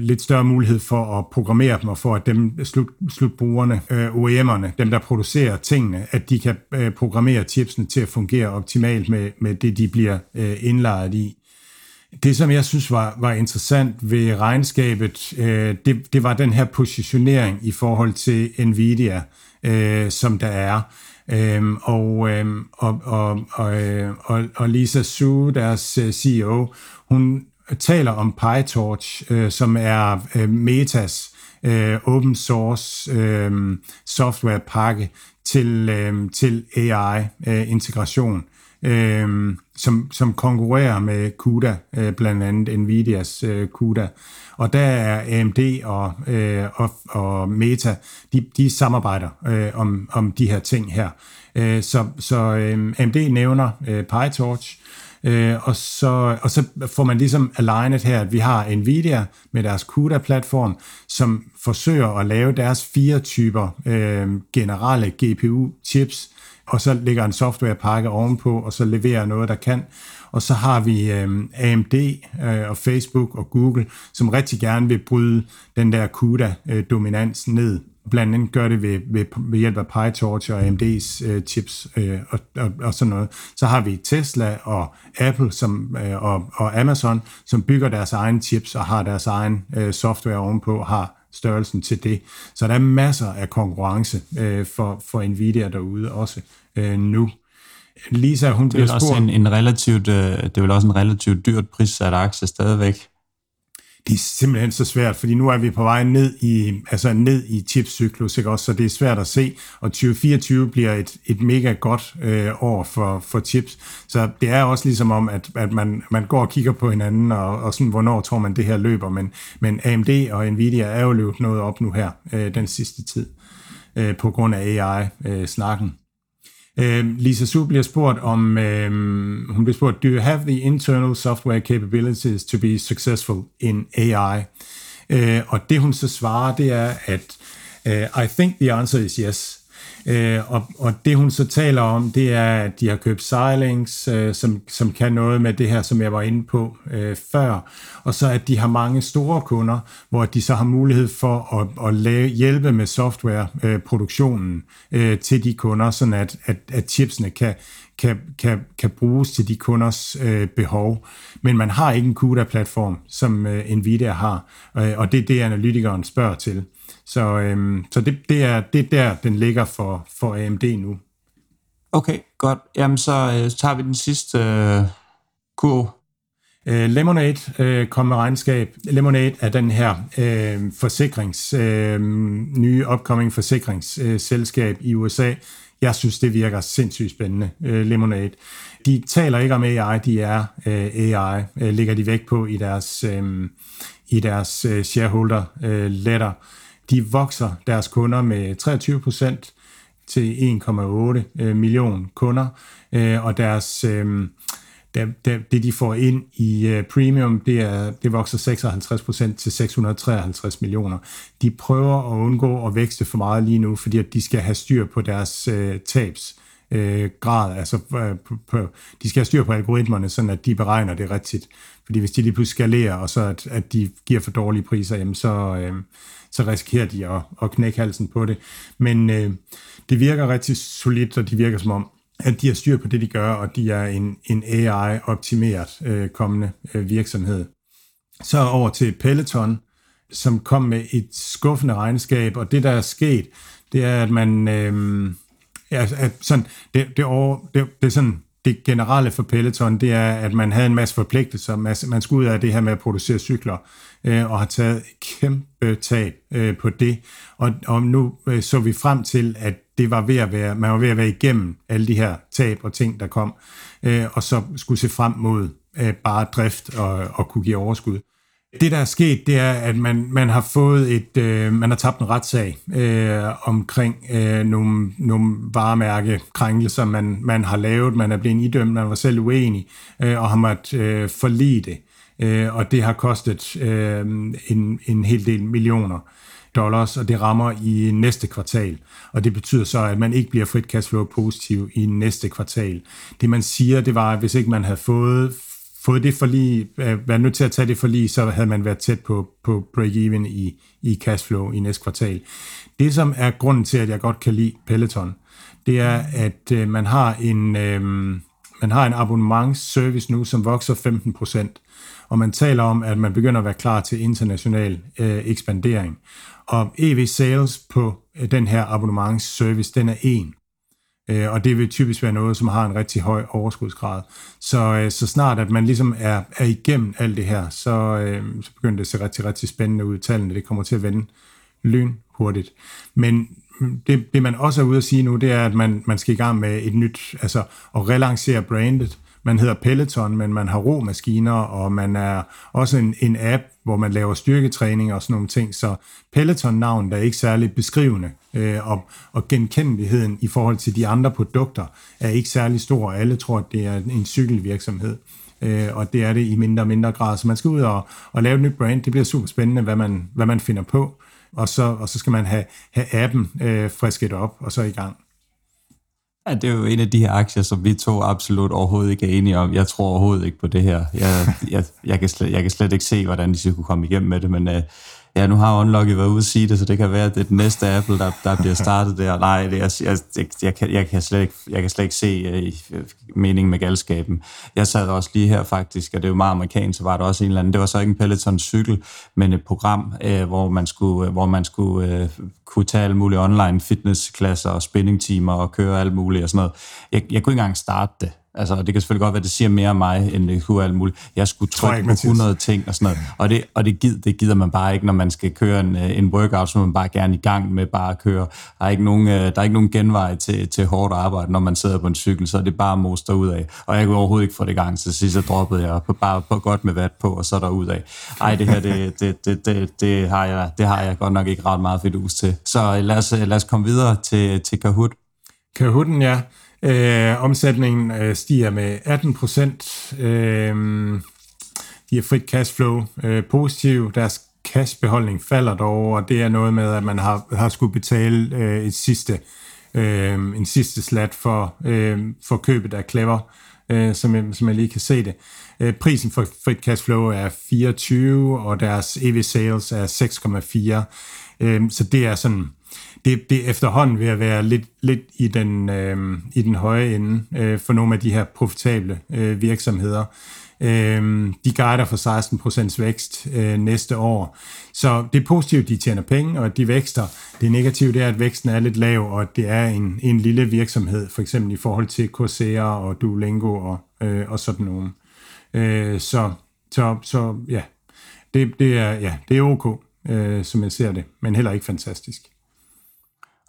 lidt større mulighed for at programmere dem, og for at dem slut, slutbrugerne, øh, OEM'erne, dem der producerer tingene, at de kan øh, programmere chipsene til at fungere optimalt med, med det, de bliver øh, indlejret i. Det, som jeg synes var, var interessant ved regnskabet, øh, det, det var den her positionering i forhold til Nvidia, øh, som der er. Øhm, og, øhm, og, og, og, øh, og, og Lisa Su, deres øh, CEO, hun taler om PyTorch, øh, som er øh, Metas øh, open source øhm, øhm, øh, software pakke til, øh, til AI-integration. Øh, øh, som, som konkurrerer med CUDA, øh, blandt andet Nvidias øh, CUDA. Og der er AMD og, øh, og, og Meta, de, de samarbejder øh, om, om de her ting her. Øh, så så øh, AMD nævner øh, PyTorch, Øh, og, så, og så får man ligesom alignet her, at vi har Nvidia med deres CUDA-platform, som forsøger at lave deres fire typer øh, generelle GPU-chips, og så lægger en softwarepakke ovenpå, og så leverer noget, der kan. Og så har vi øh, AMD øh, og Facebook og Google, som rigtig gerne vil bryde den der CUDA-dominans ned. Blandt andet gør det ved, ved, ved hjælp af PyTorch og AMD's øh, chips øh, og, og, og sådan noget. Så har vi Tesla og Apple som, øh, og, og Amazon, som bygger deres egne chips og har deres egen øh, software ovenpå, har størrelsen til det. Så der er masser af konkurrence øh, for, for Nvidia derude også øh, nu. Lisa, hun
bliver spurgt... Også en, en relativt, øh, det er vel også en relativt dyrt prissat aktie stadigvæk
det er simpelthen så svært, fordi nu er vi på vej ned i, altså ned i chipcyklus, ikke også, så det er svært at se, og 2024 bliver et, et mega godt øh, år for, for chips, så det er også ligesom om, at, at man, man går og kigger på hinanden, og, og sådan, hvornår tror man det her løber, men, men AMD og Nvidia er jo løbet noget op nu her, øh, den sidste tid, øh, på grund af AI-snakken. Øh, Øh, Lisa Su bliver spurgt om, øh, hun bliver spurgt, do you have the internal software capabilities to be successful in AI? Øh, og det hun så svarer, det er, at uh, I think the answer is yes. Øh, og, og det hun så taler om, det er, at de har købt Silings, øh, som, som kan noget med det her, som jeg var inde på øh, før, og så at de har mange store kunder, hvor de så har mulighed for at, at lave, hjælpe med softwareproduktionen øh, øh, til de kunder, sådan at, at, at chipsene kan, kan, kan, kan bruges til de kunders øh, behov. Men man har ikke en CUDA-platform, som øh, Nvidia har, øh, og det er det, analytikeren spørger til. Så, øh, så det, det, er, det er der, den ligger for, for AMD nu.
Okay, godt. Jamen, så øh, tager vi den sidste øh, kurve.
Øh, Lemonade øh, kom med regnskab. Lemonade er den her øh, forsikrings, øh, nye upcoming forsikringsselskab øh, i USA. Jeg synes, det virker sindssygt spændende, øh, Lemonade. De taler ikke om AI, de er øh, AI, øh, ligger de væk på i deres, øh, i deres øh, shareholder øh, letter. De vokser deres kunder med 23 procent til 1,8 øh, million kunder, øh, og deres øh, det, det, det de får ind i uh, premium, det, er, det vokser 56% til 653 millioner. De prøver at undgå at vækste for meget lige nu, fordi at de skal have styr på deres uh, tabs uh, grad, altså uh, på, på, de skal have styr på algoritmerne, sådan at de beregner det rigtigt. Fordi hvis de lige pludselig skalerer, og så at, at de giver for dårlige priser, jamen så, øh, så risikerer de at, at knække halsen på det. Men øh, det virker rigtig solidt, og de virker som om, at de har styr på det, de gør, og de er en, en AI-optimeret øh, kommende øh, virksomhed. Så over til Peloton, som kom med et skuffende regnskab, og det, der er sket, det er, at man... Øh, ja, at sådan, det, det, over, det, det er sådan, det generelle for Peloton, det er, at man havde en masse forpligtelser. Man skulle ud af det her med at producere cykler, øh, og har taget kæmpe tab øh, på det. Og, og nu øh, så vi frem til, at det var ved at være, man var ved at være igennem alle de her tab og ting, der kom, øh, og så skulle se frem mod øh, bare drift og, og kunne give overskud. Det, der er sket, det er, at man, man har fået et, øh, man har tabt en retssag øh, omkring øh, nogle, nogle varemærkekrænkelser, man, man har lavet. Man er blevet idømt, man var selv uenig, øh, og har måttet øh, forlige det. Øh, og det har kostet øh, en, en hel del millioner dollars, og det rammer i næste kvartal. Og det betyder så, at man ikke bliver frit cashflow positiv i næste kvartal. Det man siger, det var, at hvis ikke man havde fået fået det forlig, øh, været nødt til at tage det forlig, så havde man været tæt på, på break-even i, i cashflow i næste kvartal. Det, som er grunden til, at jeg godt kan lide Peloton, det er, at øh, man har en, øh, man har en abonnementsservice nu, som vokser 15 procent, og man taler om, at man begynder at være klar til international øh, ekspandering. Og EV Sales på øh, den her abonnementsservice, den er en. Øh, og det vil typisk være noget, som har en rigtig høj overskudsgrad. Så, øh, så snart at man ligesom er, er igennem alt det her, så, øh, så begynder det at se rigtig, rigtig spændende ud. Tallene, det kommer til at vende lyn hurtigt. Men mm, det, det man også er ude at sige nu, det er, at man, man skal i gang med et nyt, altså at relancere brandet, man hedder Peloton, men man har ro-maskiner, og man er også en, en app, hvor man laver styrketræning og sådan nogle ting. Så Peloton-navnet er ikke særlig beskrivende, øh, og, og genkendeligheden i forhold til de andre produkter er ikke særlig stor. Alle tror, at det er en cykelvirksomhed øh, og det er det i mindre og mindre grad. Så man skal ud og, og lave et nyt brand. Det bliver super spændende, hvad man, hvad man finder på, og så, og så skal man have, have appen øh, frisket op, og så i gang.
Ja, det er jo en af de her aktier, som vi to absolut overhovedet ikke er enige om. Jeg tror overhovedet ikke på det her. Jeg, jeg, jeg, kan, slet, jeg kan slet ikke se, hvordan de skulle komme igennem med det, men uh, ja, nu har Unlocky været ude at sige det, så det kan være, at det er den næste Apple, der, der bliver startet der. Nej, det er, jeg, jeg, jeg, kan, jeg, kan slet ikke, jeg kan slet ikke se uh, meningen med galskaben. Jeg sad også lige her faktisk, og det er jo meget amerikansk, så var der også en eller anden, det var så ikke en Peloton cykel, men et program, uh, hvor man skulle, hvor man skulle uh, kunne tage alle mulige online fitnessklasser og spinningtimer og køre alt muligt og sådan noget. Jeg, jeg kunne ikke engang starte det. Altså, det kan selvfølgelig godt være, at det siger mere om mig, end det kunne alt muligt. Jeg skulle trykke på 100 ting og sådan noget. Og det, og det, gider, det gider man bare ikke, når man skal køre en, øh, en workout, så man bare gerne i gang med bare at køre. Der er ikke nogen, øh, der er ikke nogen genvej til, til hårdt arbejde, når man sidder på en cykel, så er det bare moster ud af. Og jeg kunne overhovedet ikke få det i gang, så sidst så droppede jeg på, bare på godt med vat på, og så der ud af. Ej, det her, det, det, det, det, det, har jeg, det har jeg godt nok ikke ret meget fidus til. Så lad os, lad os komme videre til, til Kahoot.
Kahooten, ja. Øh, omsætningen øh, stiger med 18 procent. Øh, de har frit cashflow øh, positiv. Deres cashbeholdning falder dog, og det er noget med, at man har, har skulle betale øh, et sidste, øh, en sidste slat for, øh, for købet af Clever, øh, som, jeg, som jeg lige kan se det. Øh, prisen for frit cashflow er 24, og deres EV sales er 6,4. Øh, så det er sådan det, det er efterhånden ved at være lidt, lidt i, den, øh, i den høje ende øh, for nogle af de her profitable øh, virksomheder. Øh, de guider for 16% vækst øh, næste år. Så det er positivt, at de tjener penge, og at de vækster. Det negative det er, at væksten er lidt lav, og at det er en, en lille virksomhed, for eksempel i forhold til Coursera og Duolingo og, øh, og sådan nogle. Øh, så, så, så ja, det, det, er, ja, det er ok, øh, som jeg ser det, men heller ikke fantastisk.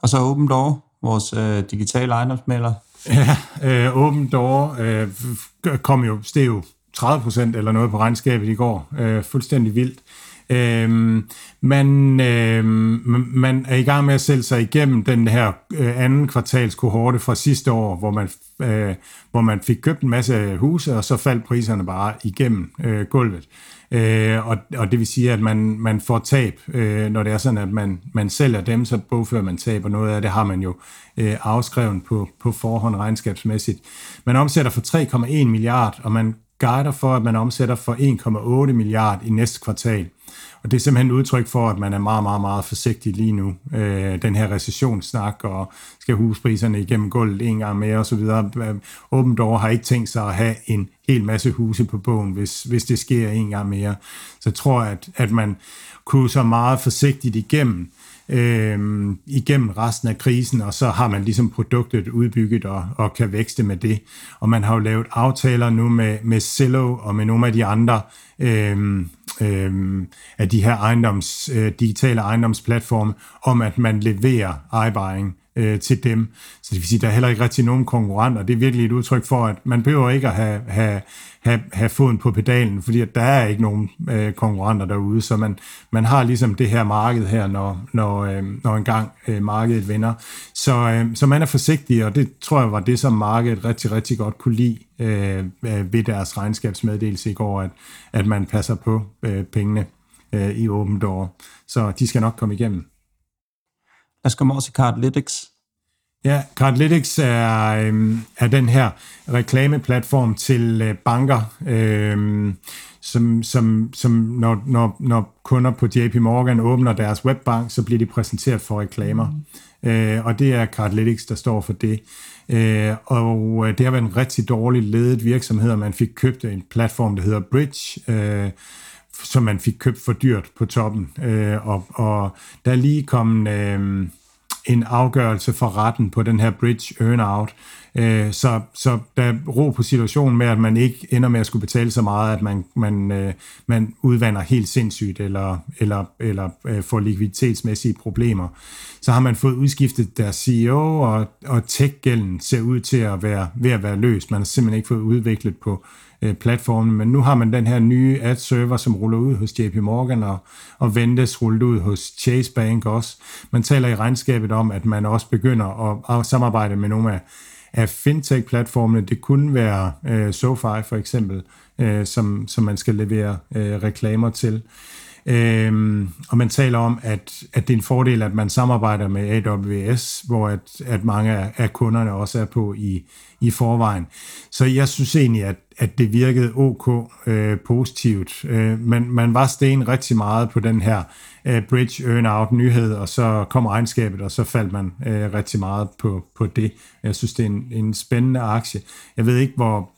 Og så Open Door, vores øh, digitale ejendomsmælder.
Ja, øh, Open Door øh, kom jo, steg jo 30 procent eller noget på regnskabet i går. Øh, fuldstændig vildt. Øhm, man, øhm, man er i gang med at sælge sig igennem den her øh, anden kvartals kohorte fra sidste år, hvor man, øh, hvor man fik købt en masse huse, og så faldt priserne bare igennem øh, gulvet. Øh, og, og det vil sige, at man, man får tab, øh, når det er sådan, at man, man sælger dem, så bogfører man tab, og noget af det har man jo øh, afskrevet på, på forhånd regnskabsmæssigt. Man omsætter for 3,1 milliard, og man guider for, at man omsætter for 1,8 milliard i næste kvartal. Og det er simpelthen et udtryk for, at man er meget, meget, meget forsigtig lige nu. Øh, den her recessionssnak, og skal huspriserne igennem gulvet en gang mere osv. Open Door har ikke tænkt sig at have en hel masse huse på bogen, hvis, hvis det sker en gang mere. Så jeg tror, at, at man kunne så meget forsigtigt igennem øh, igennem resten af krisen, og så har man ligesom produktet udbygget og, og kan vækste med det. Og man har jo lavet aftaler nu med, med Cello og med nogle af de andre øh, øh, af de her ejendoms, øh, digitale ejendomsplatforme, om at man leverer iBuying øh, til dem. Så det vil sige, at der er heller ikke rigtig nogen konkurrenter. Det er virkelig et udtryk for, at man behøver ikke at have, have, have, have foden på pedalen, fordi at der er ikke nogen øh, konkurrenter derude, så man, man har ligesom det her marked her, når, når, øh, når engang øh, markedet vender. Så, øh, så man er forsigtig, og det tror jeg var det, som markedet rigtig, rigtig godt kunne lide øh, øh ved deres regnskabsmeddelelse i går, at, at man passer på øh, pengene øh, i åbent år. Så de skal nok komme igennem.
Lad os komme over til Cardlytics.
Ja, Cardlytics er, øh, er den her reklameplatform til øh, banker, øh, som, som, som når, når, når kunder på JP Morgan åbner deres webbank, så bliver de præsenteret for reklamer. Mm. Øh, og det er Cardlytics, der står for det. Øh, og øh, det har været en rigtig dårlig ledet virksomhed, og man fik købt en platform, der hedder Bridge, øh, som man fik købt for dyrt på toppen. Øh, og, og der er lige kommet øh, en afgørelse fra retten på den her bridge earn-out, øh, så, så der er ro på situationen med, at man ikke ender med at skulle betale så meget, at man, man, øh, man udvander helt sindssygt, eller, eller, eller øh, får likviditetsmæssige problemer. Så har man fået udskiftet deres CEO, og, og tech-gælden ser ud til at være ved at være løst. Man har simpelthen ikke fået udviklet på Øh, platformen, men nu har man den her nye ad-server, som ruller ud hos JP Morgan og, og ventes rullet ud hos Chase Bank også. Man taler i regnskabet om, at man også begynder at, at samarbejde med nogle af, af fintech-platformene. Det kunne være øh, SoFi for eksempel, øh, som, som man skal levere øh, reklamer til. Øhm, og man taler om, at, at det er en fordel, at man samarbejder med AWS, hvor at, at mange af, af kunderne også er på i, i forvejen. Så jeg synes egentlig, at, at det virkede ok øh, positivt. Øh, men man var sten rigtig meget på den her øh, bridge earn-out nyhed, og så kom regnskabet, og så faldt man øh, rigtig meget på, på det. Jeg synes, det er en, en spændende aktie. Jeg ved ikke, hvor,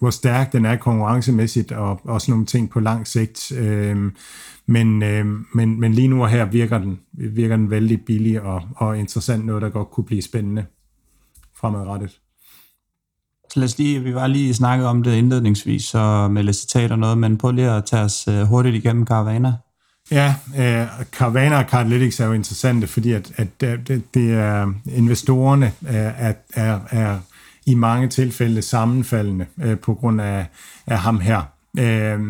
hvor stærk den er konkurrencemæssigt, og også nogle ting på lang sigt. Øh, men, øh, men, men lige nu og her virker den, virker den vældig billig og, og interessant, noget der godt kunne blive spændende fremadrettet.
Så lad os lige, vi var lige snakket om det indledningsvis, så med lidt citat og noget, men prøv lige at tage os øh, hurtigt igennem Caravana.
Ja, øh, Caravana og Cardlytics er jo interessante, fordi at, at det, det er investorerne øh, er, er, er i mange tilfælde sammenfaldende øh, på grund af, af ham her. Øh,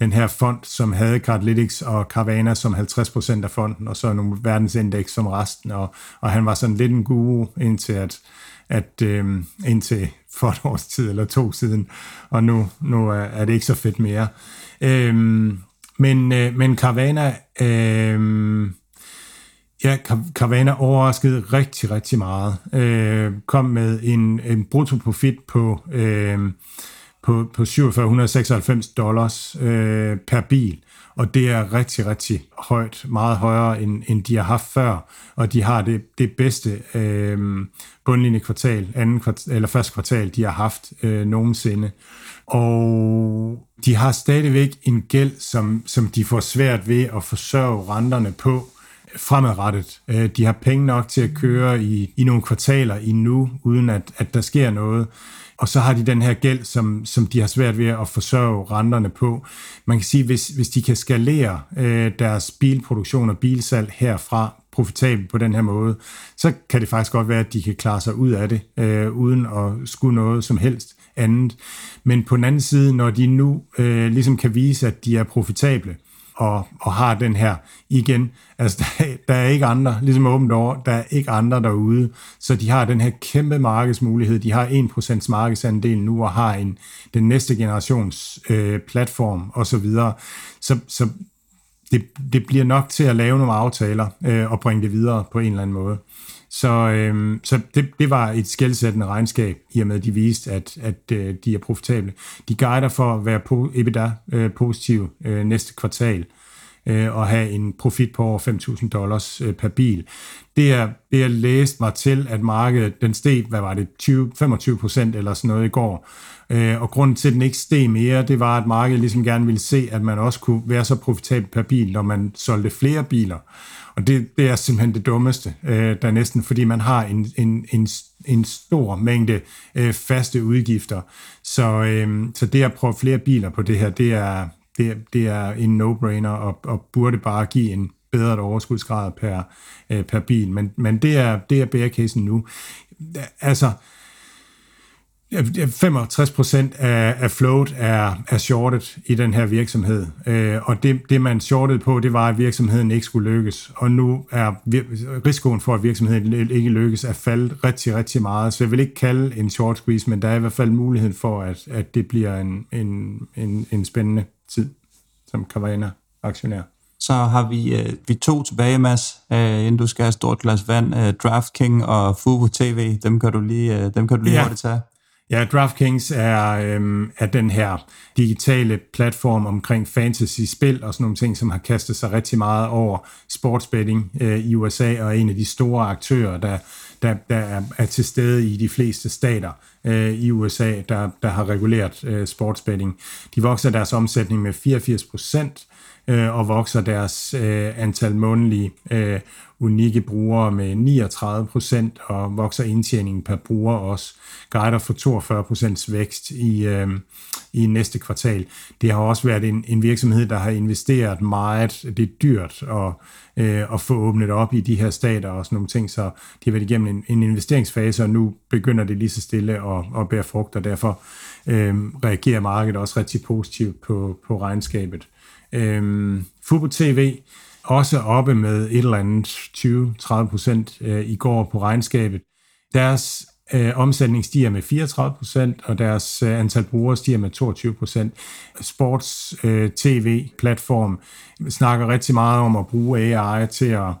den her fond, som havde Cardlytics og Carvana som 50% af fonden, og så nogle verdensindeks som resten, og, og han var sådan lidt en guru indtil at, at øh, indtil for et års tid eller to siden, og nu, nu er, er det ikke så fedt mere. Øhm, men, øh, men Carvana, øh, ja, Carvana overraskede rigtig, rigtig meget. Øh, kom med en, en bruttoprofit på øh, på, på 4796 dollars øh, per bil, og det er rigtig, rigtig højt, meget højere, end, end de har haft før, og de har det, det bedste øh, bundlinje kvartal, anden kvartal, eller første kvartal, de har haft øh, nogensinde. Og de har stadigvæk en gæld, som, som de får svært ved at forsørge renterne på fremadrettet. Øh, de har penge nok til at køre i, i nogle kvartaler endnu, uden at, at der sker noget. Og så har de den her gæld, som, som de har svært ved at forsørge renterne på. Man kan sige, hvis, hvis de kan skalere øh, deres bilproduktion og bilsalg herfra profitabelt på den her måde, så kan det faktisk godt være, at de kan klare sig ud af det, øh, uden at skulle noget som helst andet. Men på den anden side, når de nu øh, ligesom kan vise, at de er profitable, og, og har den her igen. Altså, der, der er ikke andre, ligesom åbent over, der er ikke andre derude, så de har den her kæmpe markedsmulighed. De har 1% markedsandel nu, og har en, den næste generations øh, platform og så videre. Så, så det, det bliver nok til at lave nogle aftaler øh, og bringe det videre på en eller anden måde. Så, øh, så det, det var et skældsættende regnskab, i og med at de viste, at, at øh, de er profitable. De guider for at være på EBITDA øh, positiv øh, næste kvartal øh, og have en profit på over 5.000 dollars øh, per bil. Det er, det jeg læste mig til, at markedet, den steg, hvad var det, 20, 25 procent eller sådan noget i går. Øh, og grunden til, at den ikke steg mere, det var, at markedet ligesom gerne ville se, at man også kunne være så profitabel per bil, når man solgte flere biler. Og det, det er simpelthen det dummeste, øh, der næsten, fordi man har en, en, en, en stor mængde øh, faste udgifter. Så, øh, så det at prøve flere biler på det her, det er, det, det er en no-brainer, og, og burde bare give en bedre overskudsgrad per, øh, per bil. Men, men det er, det er bear nu. Altså, 65 procent af, af float er, er shortet i den her virksomhed, øh, og det, det man shortede på, det var, at virksomheden ikke skulle lykkes, og nu er risikoen for, at virksomheden ikke lykkes, er faldet rigtig, rigtig meget, så jeg vil ikke kalde en short squeeze, men der er i hvert fald mulighed for, at, at det bliver en, en, en, en spændende tid som Carvana aktionær.
Så har vi, øh, vi to tilbage, Mads, øh, inden du skal have et stort glas vand. Øh, DraftKings og Fubo TV, dem kan du lige, øh, dem kan du lige ja. hurtigt tage.
Ja, DraftKings er, øhm, er den her digitale platform omkring fantasy-spil og sådan nogle ting, som har kastet sig rigtig meget over sportsbetting øh, i USA, og er en af de store aktører, der, der, der er, er til stede i de fleste stater øh, i USA, der, der har reguleret øh, sportsbetting. De vokser deres omsætning med 84 procent, øh, og vokser deres øh, antal månedlige øh, unikke brugere med 39 procent, og vokser indtjeningen per bruger også. Guider for 42 procents vækst i, øh, i næste kvartal. Det har også været en, en virksomhed, der har investeret meget. Det er dyrt at, øh, at få åbnet op i de her stater og sådan nogle ting, så de har været igennem en, en investeringsfase, og nu begynder det lige så stille at, at bære frugt, og derfor øh, reagerer markedet også rigtig positivt på, på regnskabet. Øh, Fubo TV også oppe med et eller andet 20-30 procent øh, i går på regnskabet. Deres øh, omsætning stiger med 34 procent, og deres øh, antal brugere stiger med 22 procent. Sports øh, TV-platform snakker rigtig meget om at bruge AI til at,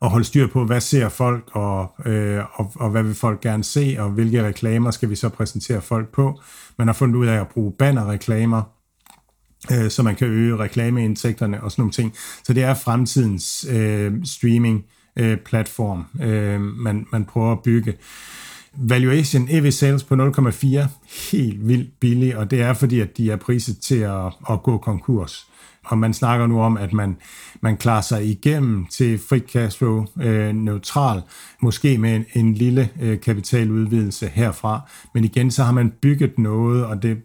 og holde styr på, hvad ser folk, og, øh, og, og hvad vil folk gerne se, og hvilke reklamer skal vi så præsentere folk på. Man har fundet ud af at bruge bannerreklamer, øh, så man kan øge reklameindtægterne og sådan nogle ting. Så det er fremtidens øh, streaming-platform, øh, øh, man, man prøver at bygge. Valuation EV sales på 0,4, helt vildt billig, og det er fordi, at de er priset til at, at gå konkurs. Og man snakker nu om, at man, man klarer sig igennem til free cash flow øh, neutral, måske med en, en lille øh, kapitaludvidelse herfra. Men igen, så har man bygget noget, og det,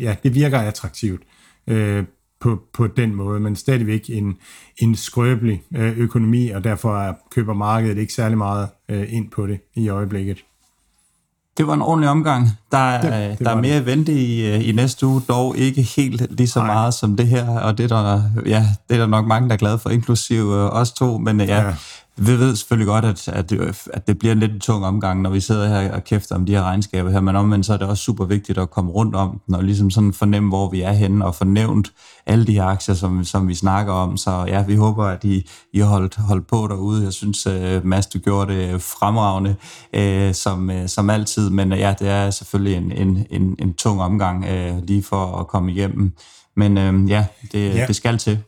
ja, det virker attraktivt øh, på, på den måde, men stadigvæk en, en skrøbelig øh, økonomi, og derfor køber markedet ikke særlig meget øh, ind på det i øjeblikket.
Det var en ordentlig omgang. Der, det, det der er mere det. vente i, øh, i næste uge, dog ikke helt lige så Nej. meget som det her, og det er, der, ja, det er der nok mange, der er glade for, inklusive øh, os to, men ja, ja. Vi ved selvfølgelig godt, at, at, det, at det bliver en lidt tung omgang, når vi sidder her og kæfter om de her regnskaber her, men omvendt så er det også super vigtigt at komme rundt om den, og ligesom sådan fornemme, hvor vi er henne, og fornævnt alle de her aktier, som, som vi snakker om. Så ja, vi håber, at I, I har holdt, holdt på derude. Jeg synes, uh, Mads, du gjorde det fremragende, uh, som, uh, som altid, men uh, ja, det er selvfølgelig en, en, en, en tung omgang uh, lige for at komme igennem. Men uh, ja, det, ja, det skal til.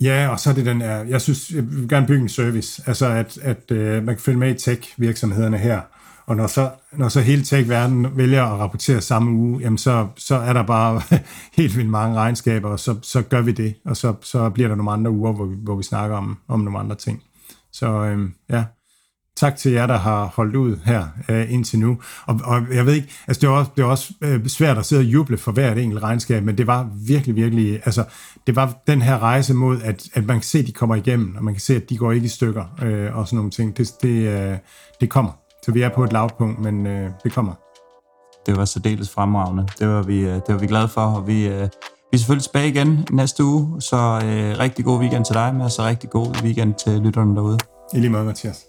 Ja, og så er det den her, jeg synes, jeg vil gerne bygge en service, altså at, at øh, man kan følge med i tech-virksomhederne her, og når så, når så hele tech-verdenen vælger at rapportere samme uge, jamen så, så er der bare helt vildt mange regnskaber, og så, så gør vi det, og så, så bliver der nogle andre uger, hvor vi, hvor vi snakker om, om nogle andre ting. Så øh, ja, tak til jer, der har holdt ud her øh, indtil nu. Og, og jeg ved ikke, altså det var også, det var også øh, svært at sidde og juble for hvert enkelt regnskab, men det var virkelig, virkelig, altså det var den her rejse mod, at, at man kan se, at de kommer igennem, og man kan se, at de går ikke i stykker øh, og sådan nogle ting. Det, det, øh, det kommer. Så vi er på et lavpunkt, men øh, det kommer.
Det var særdeles fremragende. Det var vi, øh, det var vi glade for, og vi, øh, vi er selvfølgelig tilbage igen næste uge, så øh, rigtig god weekend til dig, med så rigtig god weekend til lytterne derude.
I lige måde, Mathias.